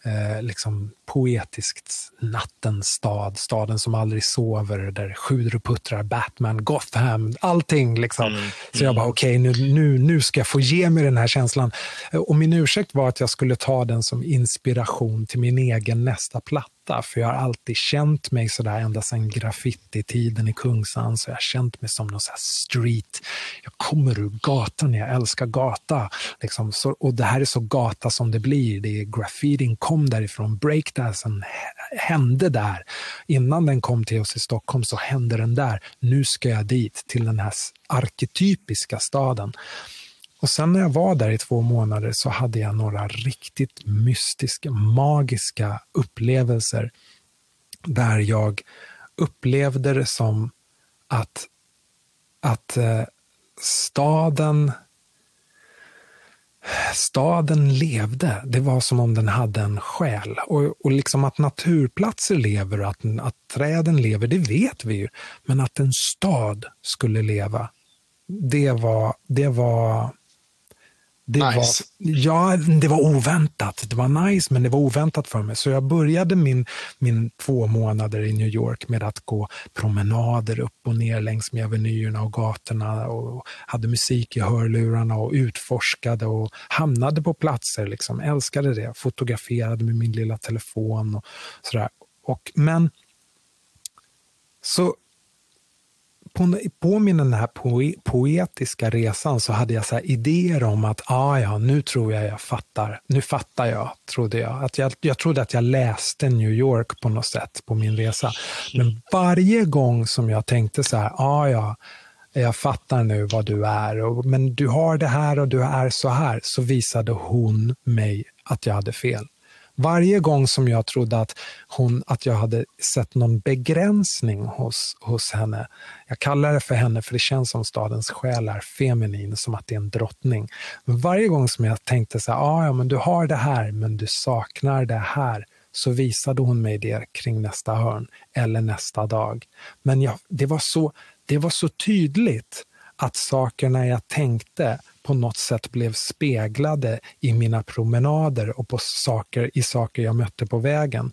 B: eh, liksom poetiskt nattens stad, staden som aldrig sover, där sjuder och puttrar, Batman, Gotham, allting. Liksom. Mm, Så jag bara, mm. okej, okay, nu, nu, nu ska jag få ge mig den här känslan. Och min ursäkt var att jag skulle ta den som inspiration till min egen nästa platta för jag har alltid känt mig sådär ända sedan graffititiden i Kungsan, så jag har känt mig som någon sån street. Jag kommer ur gatan, jag älskar gata. Liksom. Så, och det här är så gata som det blir. Det är graffitin kom därifrån, breakdansen hände där. Innan den kom till oss i Stockholm så hände den där. Nu ska jag dit, till den här arketypiska staden. Och sen när jag var där i två månader så hade jag några riktigt mystiska, magiska upplevelser där jag upplevde det som att, att eh, staden staden levde. Det var som om den hade en själ. Och, och liksom att naturplatser lever och att, att träden lever, det vet vi ju. Men att en stad skulle leva, det var, det var det, nice. var, ja, det var oväntat. Det var nice, men det var oväntat för mig. Så jag började min, min två månader i New York med att gå promenader upp och ner längs med avenyerna och gatorna och hade musik i hörlurarna och utforskade och hamnade på platser. Liksom. Älskade det. Fotograferade med min lilla telefon och sådär. Och, men så på, på min den här poetiska resan så hade jag så idéer om att ah, ja, nu tror jag jag fattar. Nu fattar jag, trodde jag. Att jag. Jag trodde att jag läste New York på något sätt på min resa. Men varje gång som jag tänkte så här, ah, ja, jag fattar nu vad du är, och, men du har det här och du är så här, så visade hon mig att jag hade fel. Varje gång som jag trodde att, hon, att jag hade sett någon begränsning hos, hos henne, jag kallar det för henne för det känns som stadens själ är feminin, som att det är en drottning. Men varje gång som jag tänkte så här, ah, ja men du har det här men du saknar det här, så visade hon mig det kring nästa hörn eller nästa dag. Men jag, det, var så, det var så tydligt att sakerna jag tänkte på något sätt blev speglade i mina promenader och på saker, i saker jag mötte på vägen.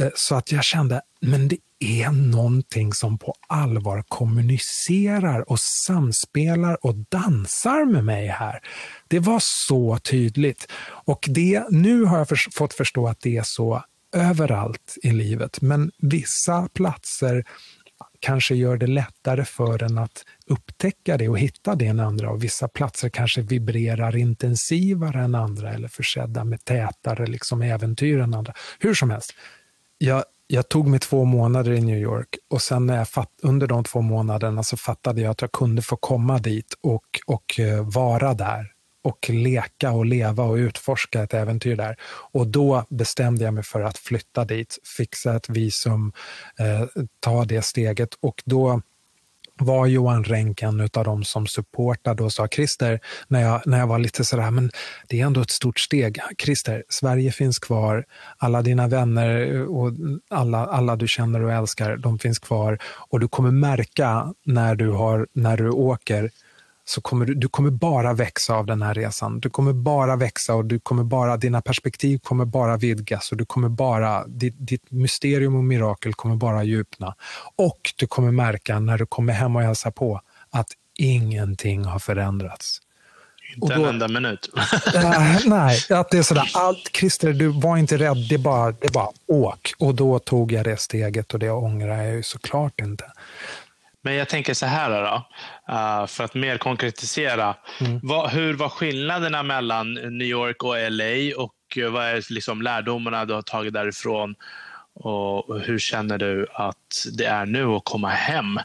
B: Eh, så att jag kände, men det är någonting som på allvar kommunicerar och samspelar och dansar med mig här. Det var så tydligt. Och det, nu har jag för, fått förstå att det är så överallt i livet, men vissa platser kanske gör det lättare för en att upptäcka det och hitta det än andra. Och vissa platser kanske vibrerar intensivare än andra eller försedda med tätare liksom, äventyr än andra. Hur som helst, jag, jag tog mig två månader i New York och sen när jag fatt, under de två månaderna så fattade jag att jag kunde få komma dit och, och uh, vara där och leka och leva och utforska ett äventyr där. Och då bestämde jag mig för att flytta dit, fixa ett visum, eh, ta det steget och då var Johan Renck en av de som supportade och sa Christer, när jag, när jag var lite sådär, men det är ändå ett stort steg. Christer, Sverige finns kvar, alla dina vänner eh, och alla, alla du känner och älskar, de finns kvar och du kommer märka när du, har, när du åker så kommer du, du kommer bara växa av den här resan. Du kommer bara växa och du kommer bara, dina perspektiv kommer bara vidgas och du kommer bara, ditt, ditt mysterium och mirakel kommer bara djupna. Och du kommer märka när du kommer hem och hälsar på att ingenting har förändrats.
C: Inte då, en enda minut. (laughs)
B: äh, nej, att det är sådär, allt, Christer, du var inte rädd, det bara, det bara åk. Och då tog jag det steget och det ångrar jag ju såklart inte.
C: Men jag tänker så här då, uh, för att mer konkretisera. Mm. Vad, hur var skillnaderna mellan New York och LA och vad är liksom lärdomarna du har tagit därifrån? Och hur känner du att det är nu att komma hem?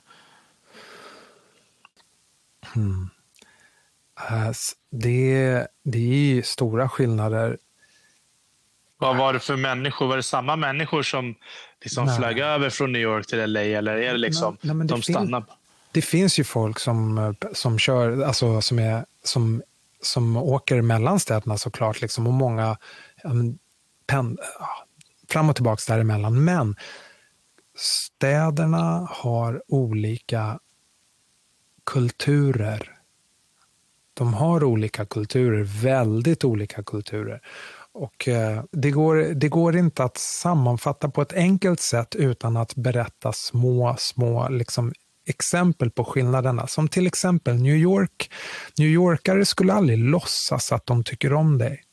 B: Mm. Det, det är stora skillnader.
C: Vad var det för människor? Var det samma människor som liksom flög över från New York till LA eller är det liksom nej, nej, de stannar?
B: det finns ju folk som, som kör, alltså som, är, som, som åker mellan städerna såklart, liksom, och många pen, fram och tillbaka däremellan. Men städerna har olika kulturer. De har olika kulturer, väldigt olika kulturer. Och eh, det, går, det går inte att sammanfatta på ett enkelt sätt utan att berätta små, små liksom, exempel på skillnaderna. Som till exempel New York. New Yorkare skulle aldrig låtsas att de tycker om dig.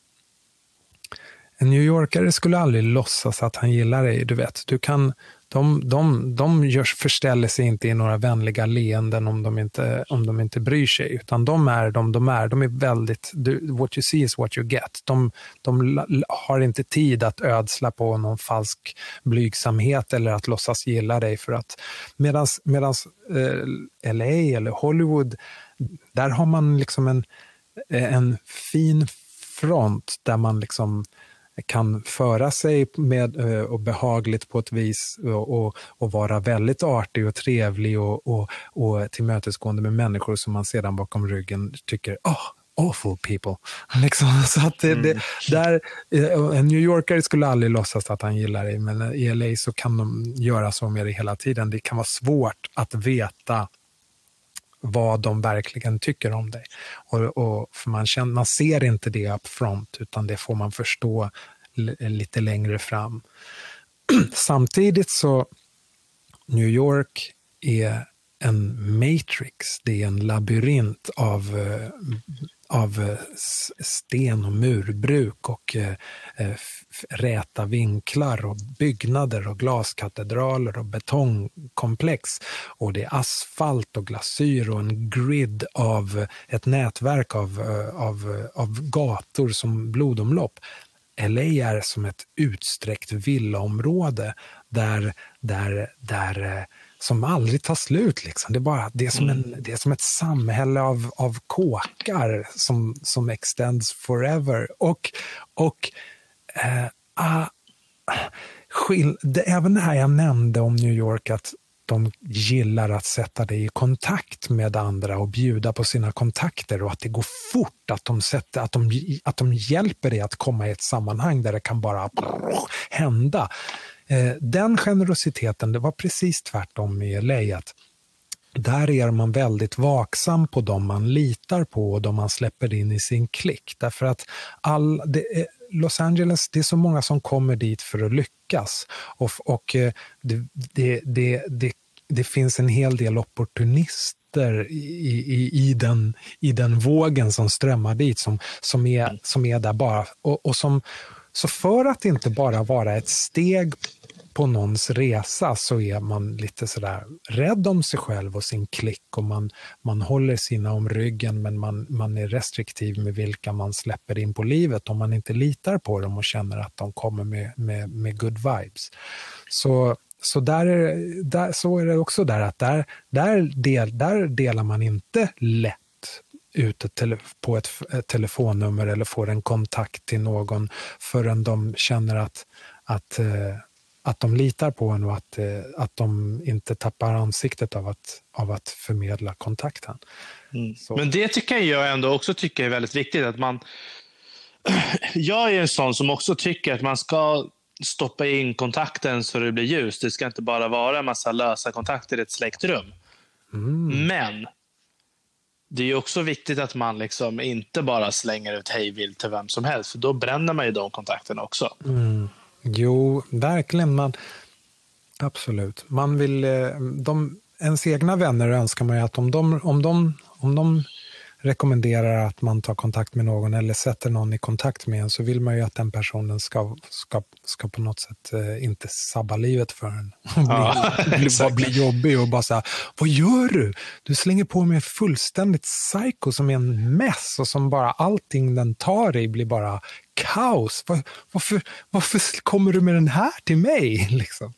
B: En New Yorkare skulle aldrig låtsas att han gillar dig. Du vet, du kan, de, de, de görs, förställer sig inte i några vänliga leenden om de inte, om de inte bryr sig, utan de är de de är. De är väldigt, what you see is what you get. De, de har inte tid att ödsla på någon falsk blygsamhet eller att låtsas gilla dig för att medans, medans eh, LA eller Hollywood, där har man liksom en, en fin front där man liksom kan föra sig med, eh, och behagligt på ett vis och, och, och vara väldigt artig och trevlig och, och, och tillmötesgående med människor som man sedan bakom ryggen tycker, oh, awful people. (laughs) Liksom, så att det, mm. det, där, eh, en New Yorker skulle aldrig låtsas att han gillar dig, men i LA så kan de göra så med dig hela tiden. Det kan vara svårt att veta vad de verkligen tycker om dig. Och, och för man, känner, man ser inte det up front, utan det får man förstå lite längre fram. (clears throat) Samtidigt så, New York är en matrix, det är en labyrint av, eh, av eh, sten och murbruk och eh, eh räta vinklar och byggnader och glaskatedraler och betongkomplex. Och det är asfalt och glasyr och en grid av ett nätverk av, eh, av, av gator som blodomlopp. LA är som ett utsträckt villaområde där, där, där som aldrig tar slut. Liksom. Det, är bara, det, är som en, mm. det är som ett samhälle av, av kåkar som, som extends forever. Och, och eh, ah, skill, det, även det här jag nämnde om New York, att de gillar att sätta dig i kontakt med andra och bjuda på sina kontakter och att det går fort, att de, sätter, att de, att de hjälper dig att komma i ett sammanhang där det kan bara hända. Den generositeten, det var precis tvärtom i LA. Att där är man väldigt vaksam på de man litar på och de man släpper in i sin klick. Därför att all, det, Los Angeles, det är så många som kommer dit för att lyckas. Och, och det, det, det, det, det finns en hel del opportunister i, i, i, den, i den vågen som strömmar dit, som, som, är, som är där bara. Och, och som, så för att inte bara vara ett steg på någons resa så är man lite sådär rädd om sig själv och sin klick och man, man håller sina om ryggen men man, man är restriktiv med vilka man släpper in på livet om man inte litar på dem och känner att de kommer med, med, med good vibes. Så, så, där är, där, så är det också där att där, där, del, där delar man inte lätt ut ett tele, på ett, ett, telefonnummer eller får en kontakt till någon förrän de känner att, att eh, att de litar på en och att, eh, att de inte tappar ansiktet av att, av att förmedla kontakten.
C: Mm. Men det tycker jag ändå också tycker är väldigt viktigt. att man (clears throat) Jag är en sån som också tycker att man ska stoppa in kontakten så det blir ljus. Det ska inte bara vara en massa lösa kontakter i ett släktrum. Mm. Men det är också viktigt att man liksom inte bara slänger ut hejvilt till vem som helst, för då bränner man ju de kontakterna också.
B: Mm. Jo, verkligen. Man, absolut. Man vill, eh, de, ens egna vänner önskar man ju att om de, om, de, om de rekommenderar att man tar kontakt med någon eller sätter någon i kontakt med en så vill man ju att den personen ska, ska, ska på något sätt eh, inte sabba livet för en. (laughs) Ja, (laughs) bli, bara bli jobbig och bara så vad gör du? Du slänger på mig fullständigt psycho som är en mess och som bara allting den tar i blir bara kaos. Var, varför, varför kommer du med den här till mig? (laughs) Liksom.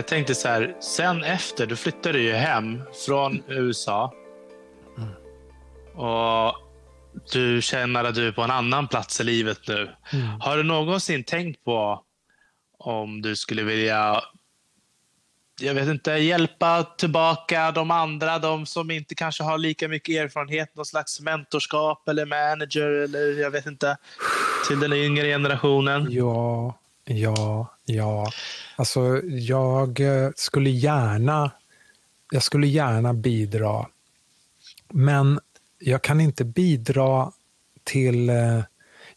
C: Jag tänkte så här, sen efter, då flyttade du ju hem från USA. Och du känner att du är på en annan plats i livet nu. Har du någonsin tänkt på om du skulle vilja jag vet inte, hjälpa tillbaka de andra, de som inte kanske har lika mycket erfarenhet, någon slags mentorskap eller manager eller jag vet inte, till den yngre generationen?
B: Ja, ja, ja. Alltså, jag eh, skulle gärna, jag skulle gärna bidra. Men jag kan inte bidra till eh,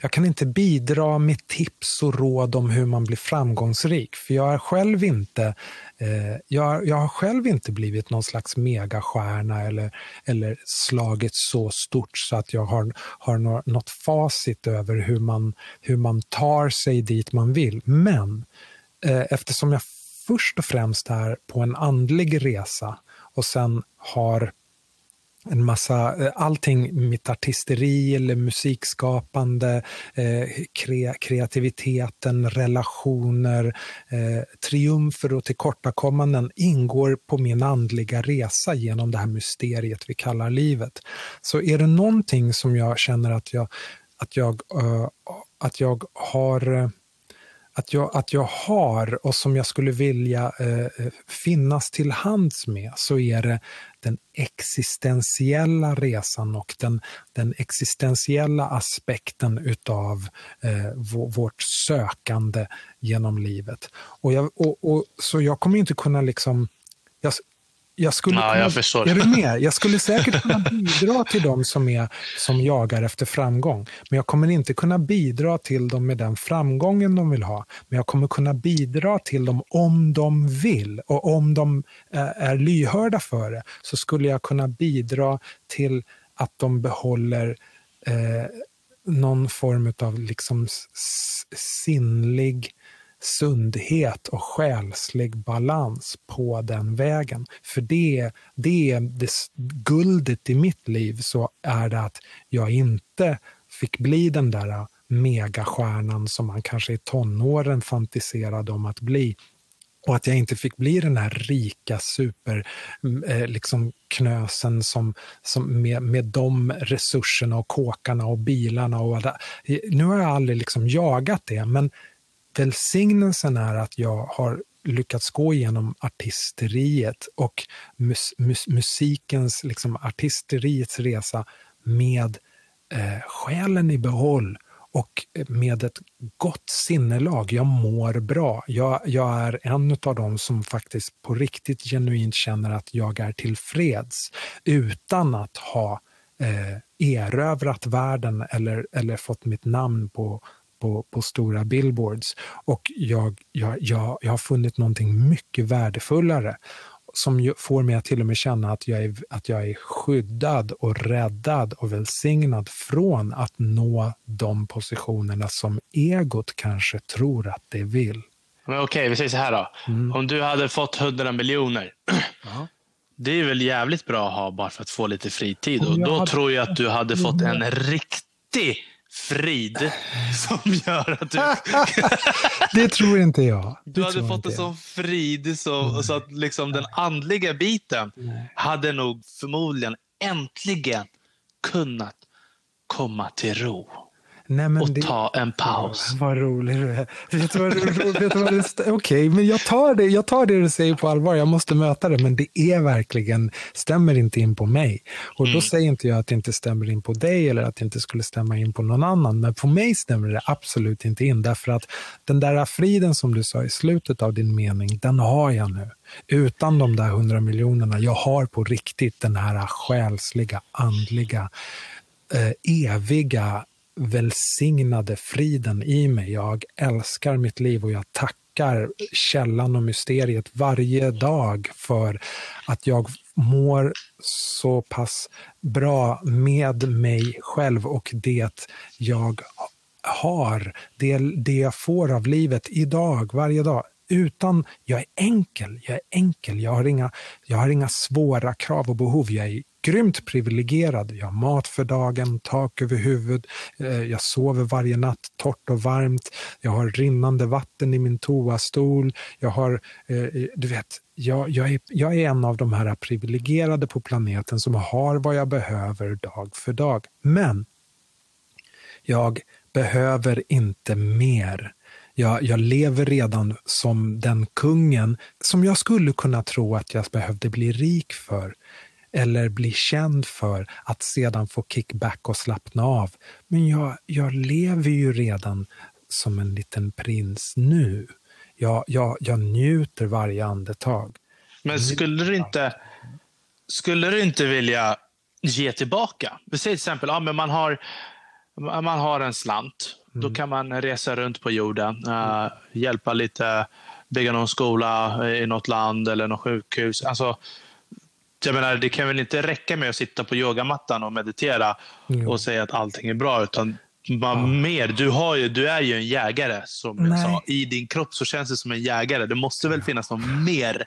B: jag kan inte bidra med tips och råd om hur man blir framgångsrik, för jag är själv inte eh, jag, jag har själv inte blivit någon slags megastjärna eller, eller slagit så stort så att jag har, har något facit över hur man, hur man tar sig dit man vill. Men eh, eftersom jag först och främst är på en andlig resa och sen har en massa, eh, allting, mitt artisteri eller musikskapande, eh, kre, kreativiteten, relationer, eh, triumfer och tillkortakommanden ingår på min andliga resa genom det här mysteriet vi kallar livet. Så är det någonting som jag känner att jag, att jag, uh, att jag har uh, att jag, att jag har och som jag skulle vilja eh, eh, finnas till hands med så är det den existentiella resan och den, den existentiella aspekten utav eh, vårt sökande genom livet. Och jag, och, och, så jag kommer inte kunna liksom... Jag, skulle
C: ja,
B: kunna,
C: jag förstår.
B: Är du med? Jag skulle säkert kunna bidra till dem som, är, som jagar efter framgång. Men jag kommer inte kunna bidra till dem med den framgången de vill ha. Men jag kommer kunna bidra till dem om de vill. Och om de är lyhörda för det så skulle jag kunna bidra till att de behåller eh, någon form av liksom sinnlig sundhet och själslig balans på den vägen. För det, det är det, guldet i mitt liv så är det att jag inte fick bli den där megastjärnan som man kanske i tonåren fantiserade om att bli. Och att jag inte fick bli den här rika superknösen mm, eh, liksom som, som med, med de resurserna och kåkarna och bilarna. Och alla. Nu har jag aldrig liksom jagat det, men välsignelsen är att jag har lyckats gå igenom artisteriet och mus, mus, musikens, liksom artisteriets resa med eh, själen i behåll och eh, med ett gott sinnelag. Jag mår bra. Jag, jag är en av dem som faktiskt på riktigt genuint känner att jag är tillfreds utan att ha eh, erövrat världen eller, eller fått mitt namn på på, på stora billboards. Och jag, jag, jag, jag har funnit någonting mycket värdefullare som får mig att till och med känna att jag, är, att jag är skyddad och räddad och välsignad från att nå de positionerna som egot kanske tror att det vill.
C: Men Okej, vi säger så här då. Mm. Om du hade fått 100 miljoner. (clears throat) Ja. Det är väl jävligt bra att ha bara för att få lite fritid. Och då hade... tror jag att du hade fått en riktig frid som gör att du... (laughs)
B: det tror inte jag. Det
C: du hade fått en sån frid så, så att liksom den andliga biten Nej. hade nog förmodligen äntligen kunnat komma till ro. Nej, och det... ta en paus.
B: Ja, vad rolig du är. Vet du vad, vet vad Okej, men jag tar, det, jag tar det du säger på allvar. Jag måste möta det, men det är verkligen, stämmer inte in på mig. Och mm. då säger inte jag att det inte stämmer in på dig eller att det inte skulle stämma in på någon annan. Men på mig stämmer det absolut inte in. Därför att den där friden som du sa i slutet av din mening, den har jag nu. Utan de där hundra miljonerna, jag har på riktigt den här själsliga, andliga, eh, eviga välsignade friden i mig. Jag älskar mitt liv och jag tackar källan och mysteriet varje dag för att jag mår så pass bra med mig själv och det jag har, det, det jag får av livet idag, varje dag. Utan, jag är enkel, jag är enkel, jag har inga, jag har inga svåra krav och behov. Jag är grymt privilegierad. Jag har mat för dagen, tak över huvudet, eh, jag sover varje natt torrt och varmt, jag har rinnande vatten i min toastol, jag har, eh, eh, du vet, jag, jag, är, jag är en av de här privilegierade på planeten som har vad jag behöver dag för dag. Men jag behöver inte mer. Jag, jag, lever redan som den kungen som jag skulle kunna tro att jag behövde bli rik för eller bli känd för att sedan få kickback och slappna av. Men jag, jag lever ju redan som en liten prins nu. Jag, jag, jag njuter varje andetag.
C: Men skulle du inte, skulle du inte vilja ge tillbaka? Vi säger till exempel, ja, men man, har, man har en slant. Mm. Då kan man resa runt på jorden, uh, hjälpa lite, bygga någon skola i något land eller något sjukhus. Alltså, jag menar, det kan väl inte räcka med att sitta på yogamattan och meditera mm. och säga att allting är bra, utan man, ja. mer. Du, har ju, du är ju en jägare, som Nej. jag sa. I din kropp så känns det som en jägare. Det måste väl finnas något mer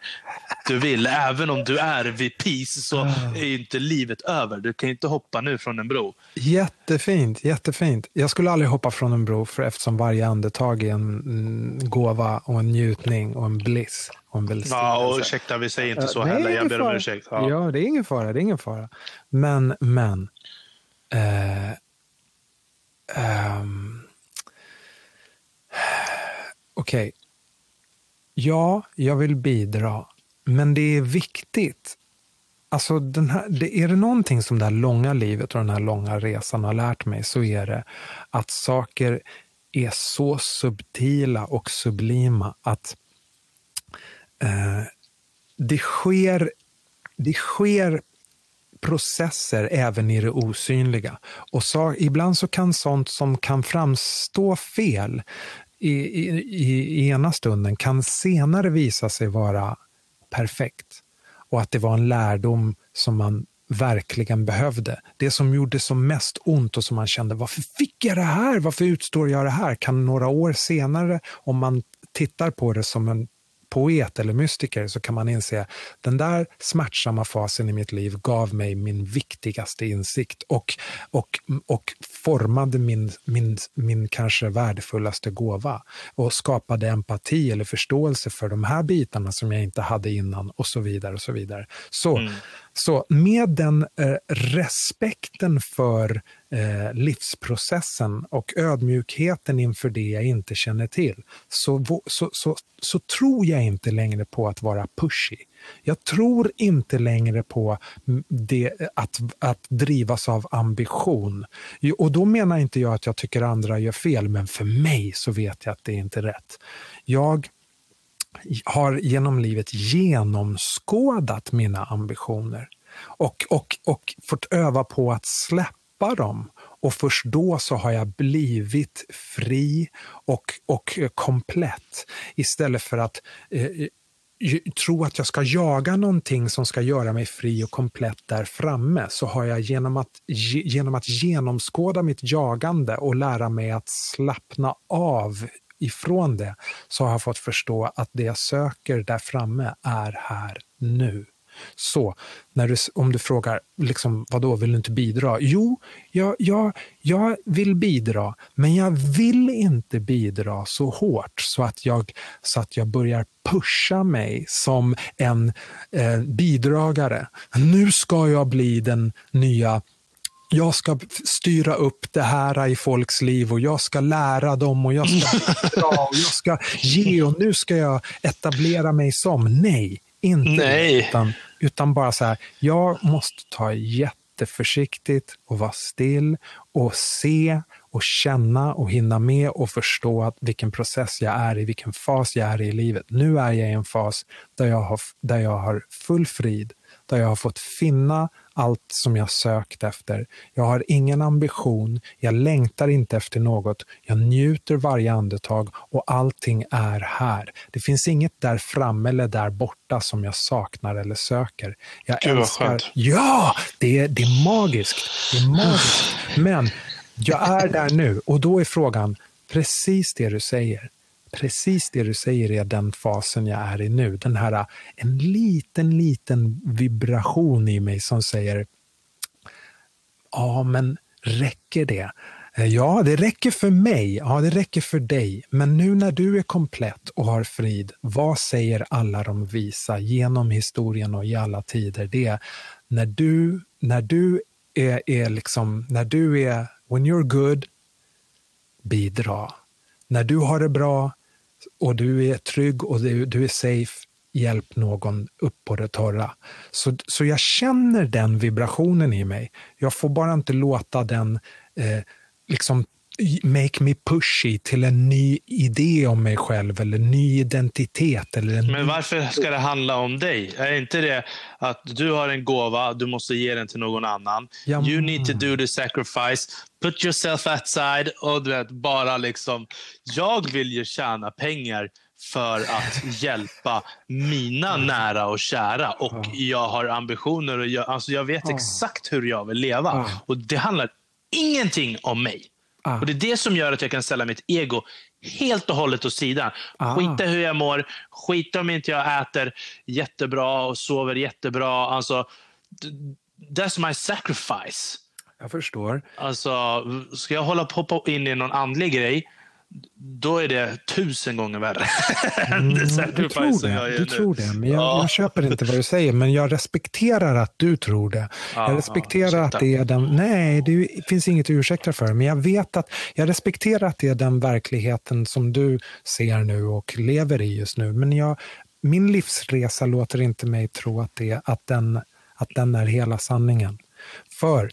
C: du vill. Även om du är vid peace så är ju inte livet över. Du kan inte hoppa nu från en bro.
B: Jättefint, jättefint. Jag skulle aldrig hoppa från en bro för eftersom varje andetag är en mm, gåva och en njutning och en bliss. Och en
C: ja, och ursäkta, vi säger inte så uh, heller. Jag ber om ursäkt.
B: Ja. ja, det är ingen fara. Det är ingen fara. Men, men. Eh, Um, Okej. Okay. Ja, jag vill bidra. Men det är viktigt. Alltså den här, det, är det någonting som det här långa livet och den här långa resan har lärt mig så är det att saker är så subtila och sublima att eh, Eh, det, sker, det sker processer även i det osynliga. Och så, ibland så kan sånt som kan framstå fel i, i, i ena stunden kan senare visa sig vara perfekt. Och att det var en lärdom som man verkligen behövde. Det som gjorde som mest ont och som man kände, varför fick jag det här? Varför utstår jag det här? Kan några år senare, om man tittar på det som en poet eller mystiker så kan man inse den där smärtsamma fasen i mitt liv gav mig min viktigaste insikt och, och, och formade min, min, min kanske värdefullaste gåva och skapade empati eller förståelse för de här bitarna som jag inte hade innan och så vidare. och Så vidare. Så, mm så med den eh, respekten för eh, livsprocessen och ödmjukheten inför det jag inte känner till, så, så, så, så tror jag inte längre på att vara pushy. Jag tror inte längre på det, att, att drivas av ambition. Och då menar inte jag att jag tycker andra gör fel, men för mig så vet jag att det är inte är rätt. Jag har genom livet genomskådat mina ambitioner och, och, och fått öva på att släppa dem. Och först då så har jag blivit fri och, och komplett. Istället för att eh, eh tro att jag ska jaga någonting som ska göra mig fri och komplett där framme, så har jag genom att, genom att genomskåda mitt jagande och lära mig att slappna av ifrån det, så har jag fått förstå att det jag söker där framme är här nu. Så när du, om du frågar, liksom, vadå, vill du inte bidra? Jo, jag, jag, jag vill bidra, men jag vill inte bidra så hårt så att jag, så att jag börjar pusha mig som en eh, bidragare. Nu ska jag bli den nya jag ska styra upp det här i folks liv och jag ska lära dem och jag ska (laughs) och jag ska ge och nu ska jag etablera mig som. Nej, inte
C: Nej.
B: Utan, utan bara så här, jag måste ta jätteförsiktigt och vara still och se och känna och hinna med och förstå att vilken process jag är i, vilken fas jag är i livet. Nu är jag i en fas där jag har, där jag har full frid, där jag har fått finna allt som jag sökt efter. Jag har ingen ambition, jag längtar inte efter något, jag njuter varje andetag och allting är här. Det finns inget där framme eller där borta som jag saknar eller söker. Jag
C: Gud, älskar... Skönt.
B: Ja, det är, det är magiskt. Det är magiskt. Men jag är där nu och då är frågan precis det du säger precis det du säger är den fasen jag är i nu. Den här, en liten, liten vibration i mig som säger Ja, men räcker det? Eh, ja, det räcker för mig. Ja, det räcker för dig. Men nu när du är komplett och har frid, vad säger alla de visa genom historien och i alla tider? Det är när du, när du är, är liksom, när du är, when you're good, bidra. När du har det bra och du är trygg och du, du är safe, hjälp någon upp på det torra. Så, så jag känner den vibrationen i mig. Jag får bara inte låta den eh, liksom make me pushy till en ny idé om mig själv eller en ny identitet. Eller en
C: Men varför ska det handla om dig? Är inte det att du har en gåva, du måste ge den till någon annan. Ja, you need to do the sacrifice. Put yourself outside och du vet, bara liksom, jag vill ju tjäna pengar för att (laughs) hjälpa mina nära och kära. Och jag har ambitioner och jag, alltså jag vet exakt hur jag vill leva. Och Det handlar ingenting om mig. Ah. Och Det är det som gör att jag kan ställa mitt ego helt och hållet åt sidan. Ah. Skita hur jag mår, skita om inte jag äter jättebra och sover jättebra. Alltså, that's my sacrifice.
B: Jag förstår.
C: Alltså, ska jag hålla på hoppa in i någon andlig grej, då är det tusen gånger värre.
B: Mm, (laughs) du tror det, du tror det men jag, ja. jag, köper inte vad du säger. Men jag respekterar att du tror det. Ja, jag respekterar ja, att det är den... Nej, det finns inget att ursäkta för. Men jag vet att jag respekterar att det är den verkligheten som du ser nu och lever i just nu. Men jag, min livsresa låter inte mig tro att, det, att, den, att den är hela sanningen. För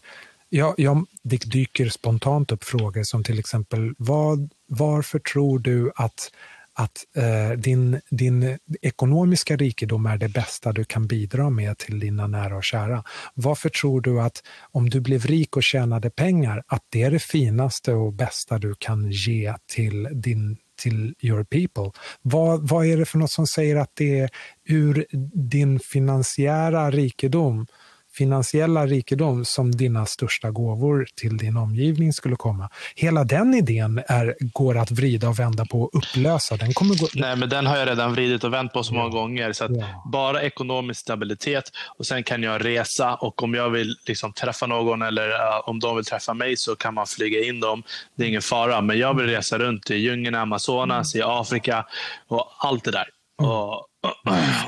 B: Ja, ja, det dyker spontant upp frågor som till exempel vad, varför tror du att, att eh, din, din ekonomiska rikedom är det bästa du kan bidra med till dina nära och kära? Varför tror du att om du blev rik och tjänade pengar, att det är det finaste och bästa du kan ge till din till your people. Vad, vad är det för något som säger att det är ur din finansiära rikedom finansiella rikedom som dina största gåvor till din omgivning skulle komma. Hela den idén är, går att vrida och vända på och upplösa. Den kommer gå...
C: Nej, men den har jag redan vridit och vänt på så många gånger. Så ja. Bara ekonomisk stabilitet och sen kan jag resa och om jag vill liksom träffa någon eller uh, om de vill träffa mig så kan man flyga in dem. Det är ingen fara. Men jag vill resa runt i djungeln, Amazonas, mm. i Afrika och allt det där. Och,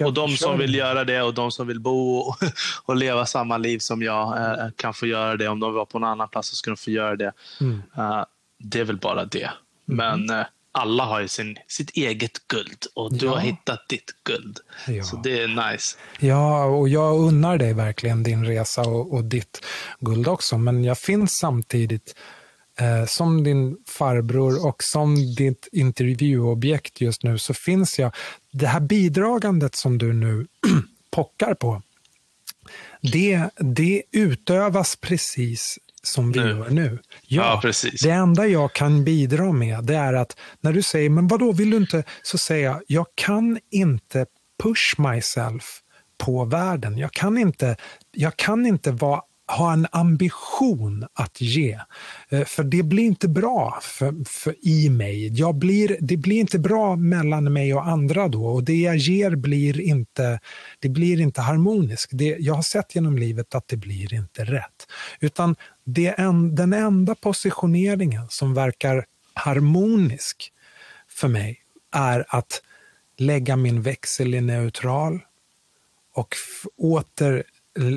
C: och de som vill göra det och de som vill bo och, (laughs) leva samma liv som jag eh, kan få göra det. Om de var på någon annan plats så ska de få göra det. Mm. Uh, det är väl bara det. Mm. Men alla har ju sin, sitt eget guld och du ja. har hittat ditt guld. Ja. Så det är nice.
B: Ja, och jag unnar dig verkligen din resa och, och ditt guld också. Men jag finns samtidigt eh, som din farbror och som ditt intervjuobjekt just nu så finns jag. Det här bidragandet som du nu (clears throat) pockar på, det, det utövas precis som vi nu. gör nu.
C: Ja, ja, precis.
B: Det enda jag kan bidra med det är att när du säger, men vadå, vill du inte? Så säger jag, jag kan inte push myself på världen. Jag kan inte, jag kan inte vara ha en ambition att ge. Eh, för det blir inte bra för, för i mig. Jag blir, det blir inte bra mellan mig och andra då och det jag ger blir inte, det blir inte harmoniskt. Det, jag har sett genom livet att det blir inte rätt. Utan det en, den enda positioneringen som verkar harmonisk för mig är att lägga min växel i neutral och åter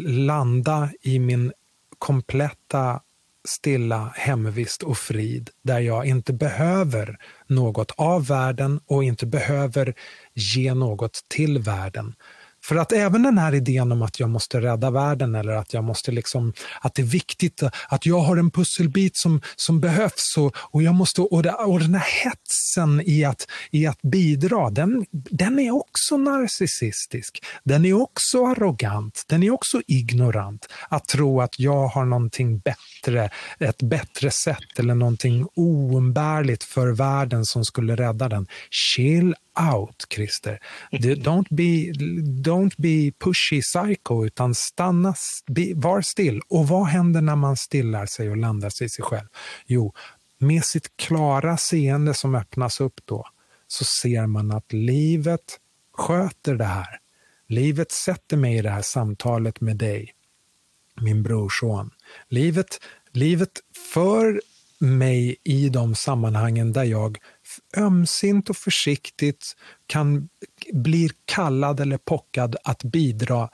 B: landa i min kompletta stilla hemvist och frid där jag inte behöver något av världen och inte behöver ge något till världen. För att även den här idén om att jag måste rädda världen eller att jag måste liksom, att det är viktigt att jag har en pusselbit som, som behövs och, och, jag måste, och, det, och den här hetsen i att, i att bidra, den, den är också narcissistisk. Den är också arrogant, den är också ignorant. Att tro att jag har någonting bättre, ett bättre sätt eller någonting oumbärligt för världen som skulle rädda den. Chill out, Christer. Don't be, don't be pushy psycho, utan stanna, be, var still. Och vad händer när man stillar sig och landar sig i sig själv? Jo, med sitt klara seende som öppnas upp då, så ser man att livet sköter det här. Livet sätter mig i det här samtalet med dig, min brorson. Livet, livet för mig i de sammanhangen där jag ömsint och försiktigt kan bli kallad eller pockad att bidra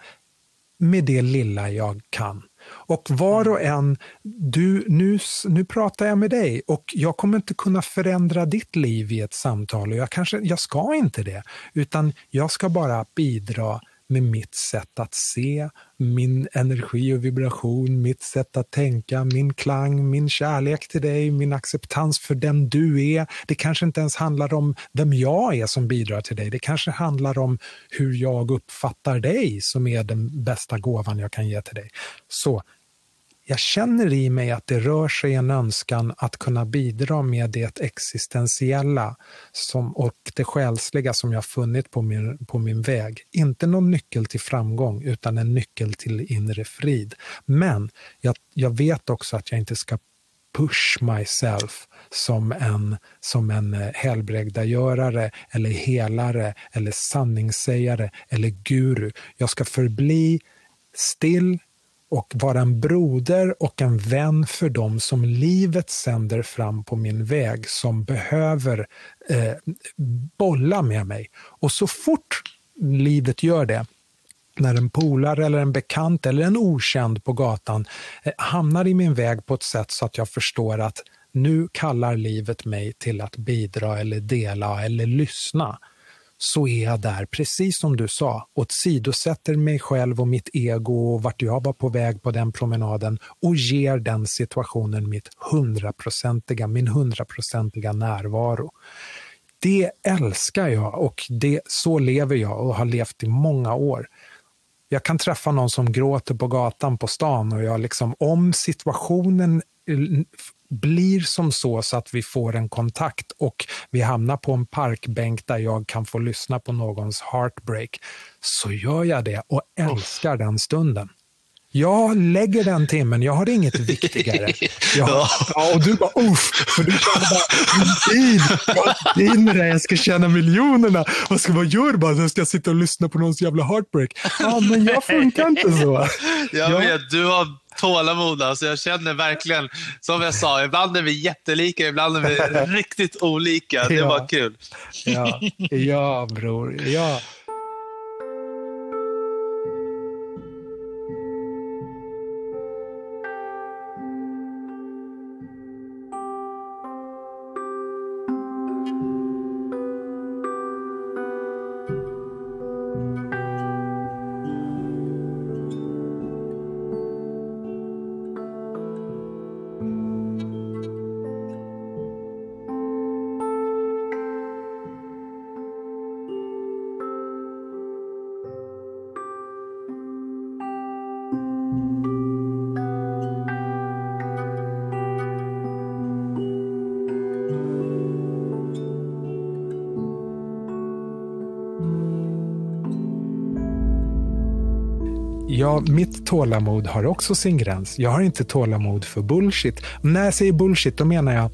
B: med det lilla jag kan. Och var och en, du, nu, nu pratar jag med dig och jag kommer inte kunna förändra ditt liv i ett samtal och jag, kanske, jag ska inte det, utan jag ska bara bidra med mitt sätt att se, min energi och vibration, mitt sätt att tänka, min klang, min kärlek till dig, min acceptans för den du är. Det kanske inte ens handlar om vem jag är som bidrar till dig. Det kanske handlar om hur jag uppfattar dig som är den bästa gåvan jag kan ge till dig. Så jag känner i mig att det rör sig en önskan att kunna bidra med det existentiella som, och det själsliga som jag funnit på min, på min väg. Inte någon nyckel till framgång, utan en nyckel till inre frid. Men jag, jag vet också att jag inte ska push myself som en, som en eh, helbrägdagörare eller helare eller sanningssägare eller guru. Jag ska förbli still, och vara en broder och en vän för dem som livet sänder fram på min väg som behöver eh, bolla med mig. Och så fort livet gör det, när en polare eller en bekant eller en okänd på gatan eh, hamnar i min väg på ett sätt så att jag förstår att nu kallar livet mig till att bidra eller dela eller lyssna så är jag där, precis som du sa, och sidosätter mig själv och mitt ego och vart jag var på väg på den promenaden och ger den situationen mitt hundraprocentiga, min hundraprocentiga närvaro. Det älskar jag och det, så lever jag och har levt i många år. Jag kan träffa någon som gråter på gatan på stan och jag liksom, om situationen eh, blir som så så att vi får en kontakt och vi hamnar på en parkbänk där jag kan få lyssna på någons heartbreak, så gör jag det och älskar den stunden. Jag lägger den timmen, jag har inget viktigare. (laughs) Jag, ja, och du bara uff, för du känner bara tid med det, jag ska tjäna miljonerna. Vad ska man göra bara? Jag ska sitta och lyssna på någons jävla heartbreak. Ja, men jag funkar inte så. (laughs)
C: Jag vet, du har tålamod. Alltså jag känner verkligen, som jag sa, ibland är vi jättelika, ibland är vi (laughs) riktigt olika. Det var kul.
B: Ja, ja bror. Ja. Ja, mitt tålamod har också sin gräns. Jag har inte tålamod för bullshit. När jag säger bullshit, då menar jag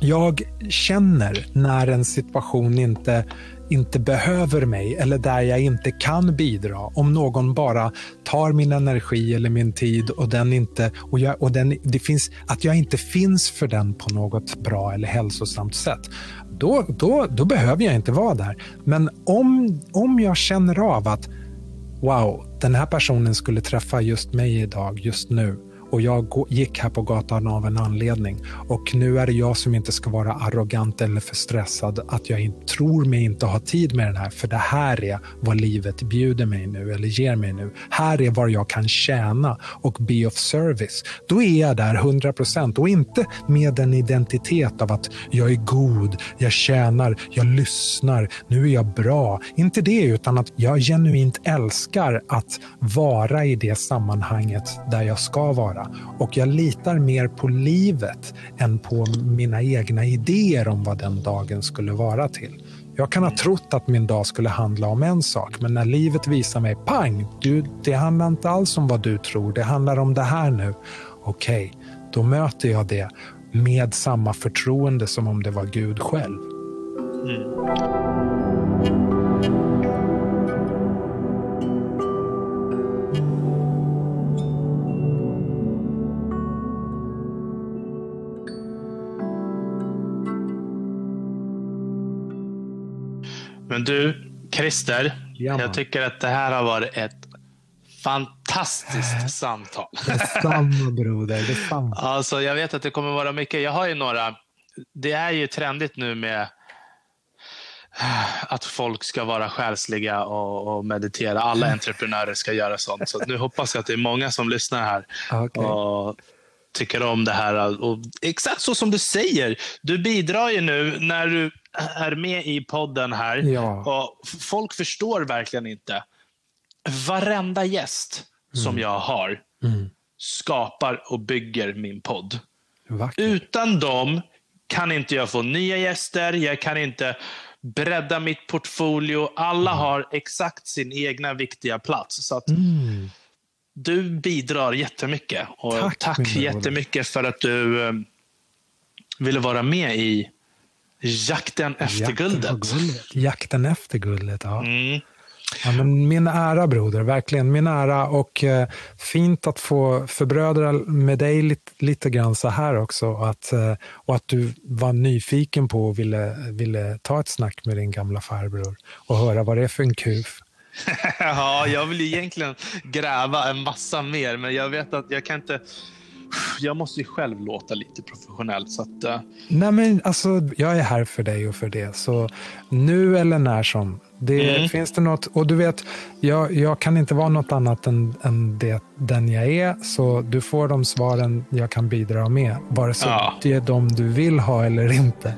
B: jag känner när en situation inte, inte behöver mig eller där jag inte kan bidra. Om någon bara tar min energi eller min tid och, den inte, och, jag, och den, det finns, att jag inte finns för den på något bra eller hälsosamt sätt. Då, då, då behöver jag inte vara där. Men om, om jag känner av att wow, den här personen skulle träffa just mig idag, just nu och jag gick här på gatan av en anledning. Och nu är det jag som inte ska vara arrogant eller för stressad att jag inte, tror mig inte ha tid med den här, för det här är vad livet bjuder mig nu eller ger mig nu. Här är vad jag kan tjäna och be of service. Då är jag där 100 procent och inte med en identitet av att jag är god, jag tjänar, jag lyssnar, nu är jag bra. Inte det, utan att jag genuint älskar att vara i det sammanhanget där jag ska vara och jag litar mer på livet än på mina egna idéer om vad den dagen skulle vara till. Jag kan ha trott att min dag skulle handla om en sak, men när livet visar mig pang, du, det handlar inte alls om vad du tror, det handlar om det här nu. Okej, okay, då möter jag det med samma förtroende som om det var Gud själv. Mm.
C: Men du, Christer.
B: Ja,
C: jag tycker att det här har varit ett fantastiskt samtal.
B: Detsamma broder, detsamma.
C: Alltså, jag vet att det kommer vara mycket. Jag har ju några. Det är ju trendigt nu med att folk ska vara själsliga och, och meditera. Alla entreprenörer ska göra sånt. Så nu hoppas jag att det är många som lyssnar här
B: Okay.
C: och tycker om det här. Och exakt så som du säger. Du bidrar ju nu när du är med i podden här.
B: Ja.
C: Och folk förstår verkligen inte. Varenda gäst som jag har
B: Mm.
C: skapar och bygger min podd.
B: Vackert.
C: Utan dem kan inte jag få nya gäster, jag kan inte bredda mitt portfolio. Alla har exakt sin egna viktiga plats. Så att
B: Mm.
C: du bidrar jättemycket. Och
B: Tack,
C: tack, jättemycket för att du eh, ville vara med i Jakten efter
B: Jakten
C: guldet.
B: guldet. Jakten efter guldet, ja.
C: Mm.
B: ja men min ära broder, verkligen min ära. Och eh, fint att få förbrödra med dig lite, lite grann så här också. Och att, eh, och att du var nyfiken på och ville, ville ta ett snack med din gamla farbror och höra vad det är för en kuf. (laughs)
C: ja, jag vill egentligen gräva en massa mer, men jag vet att jag kan inte... Jag måste ju själv låta lite professionell. Så att, eh,
B: Nej men alltså, jag är här för dig och för det. Så nu eller när som. Det,
C: Mm.
B: Finns det något, och du vet, jag, jag kan inte vara något annat än, än det, den jag är. Så du får de svaren jag kan bidra med. Vare sig
C: Ja.
B: det är de du vill ha eller inte.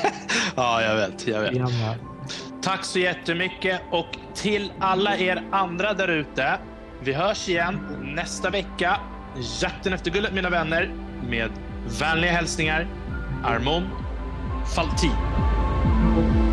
B: (laughs)
C: ja, jag vet. Jag vet.
B: Jammar.
C: Tack så jättemycket och till alla er andra där ute. Vi hörs igen nästa vecka. Jakten efter guldet mina vänner. Med vänliga hälsningar Armon Faltin.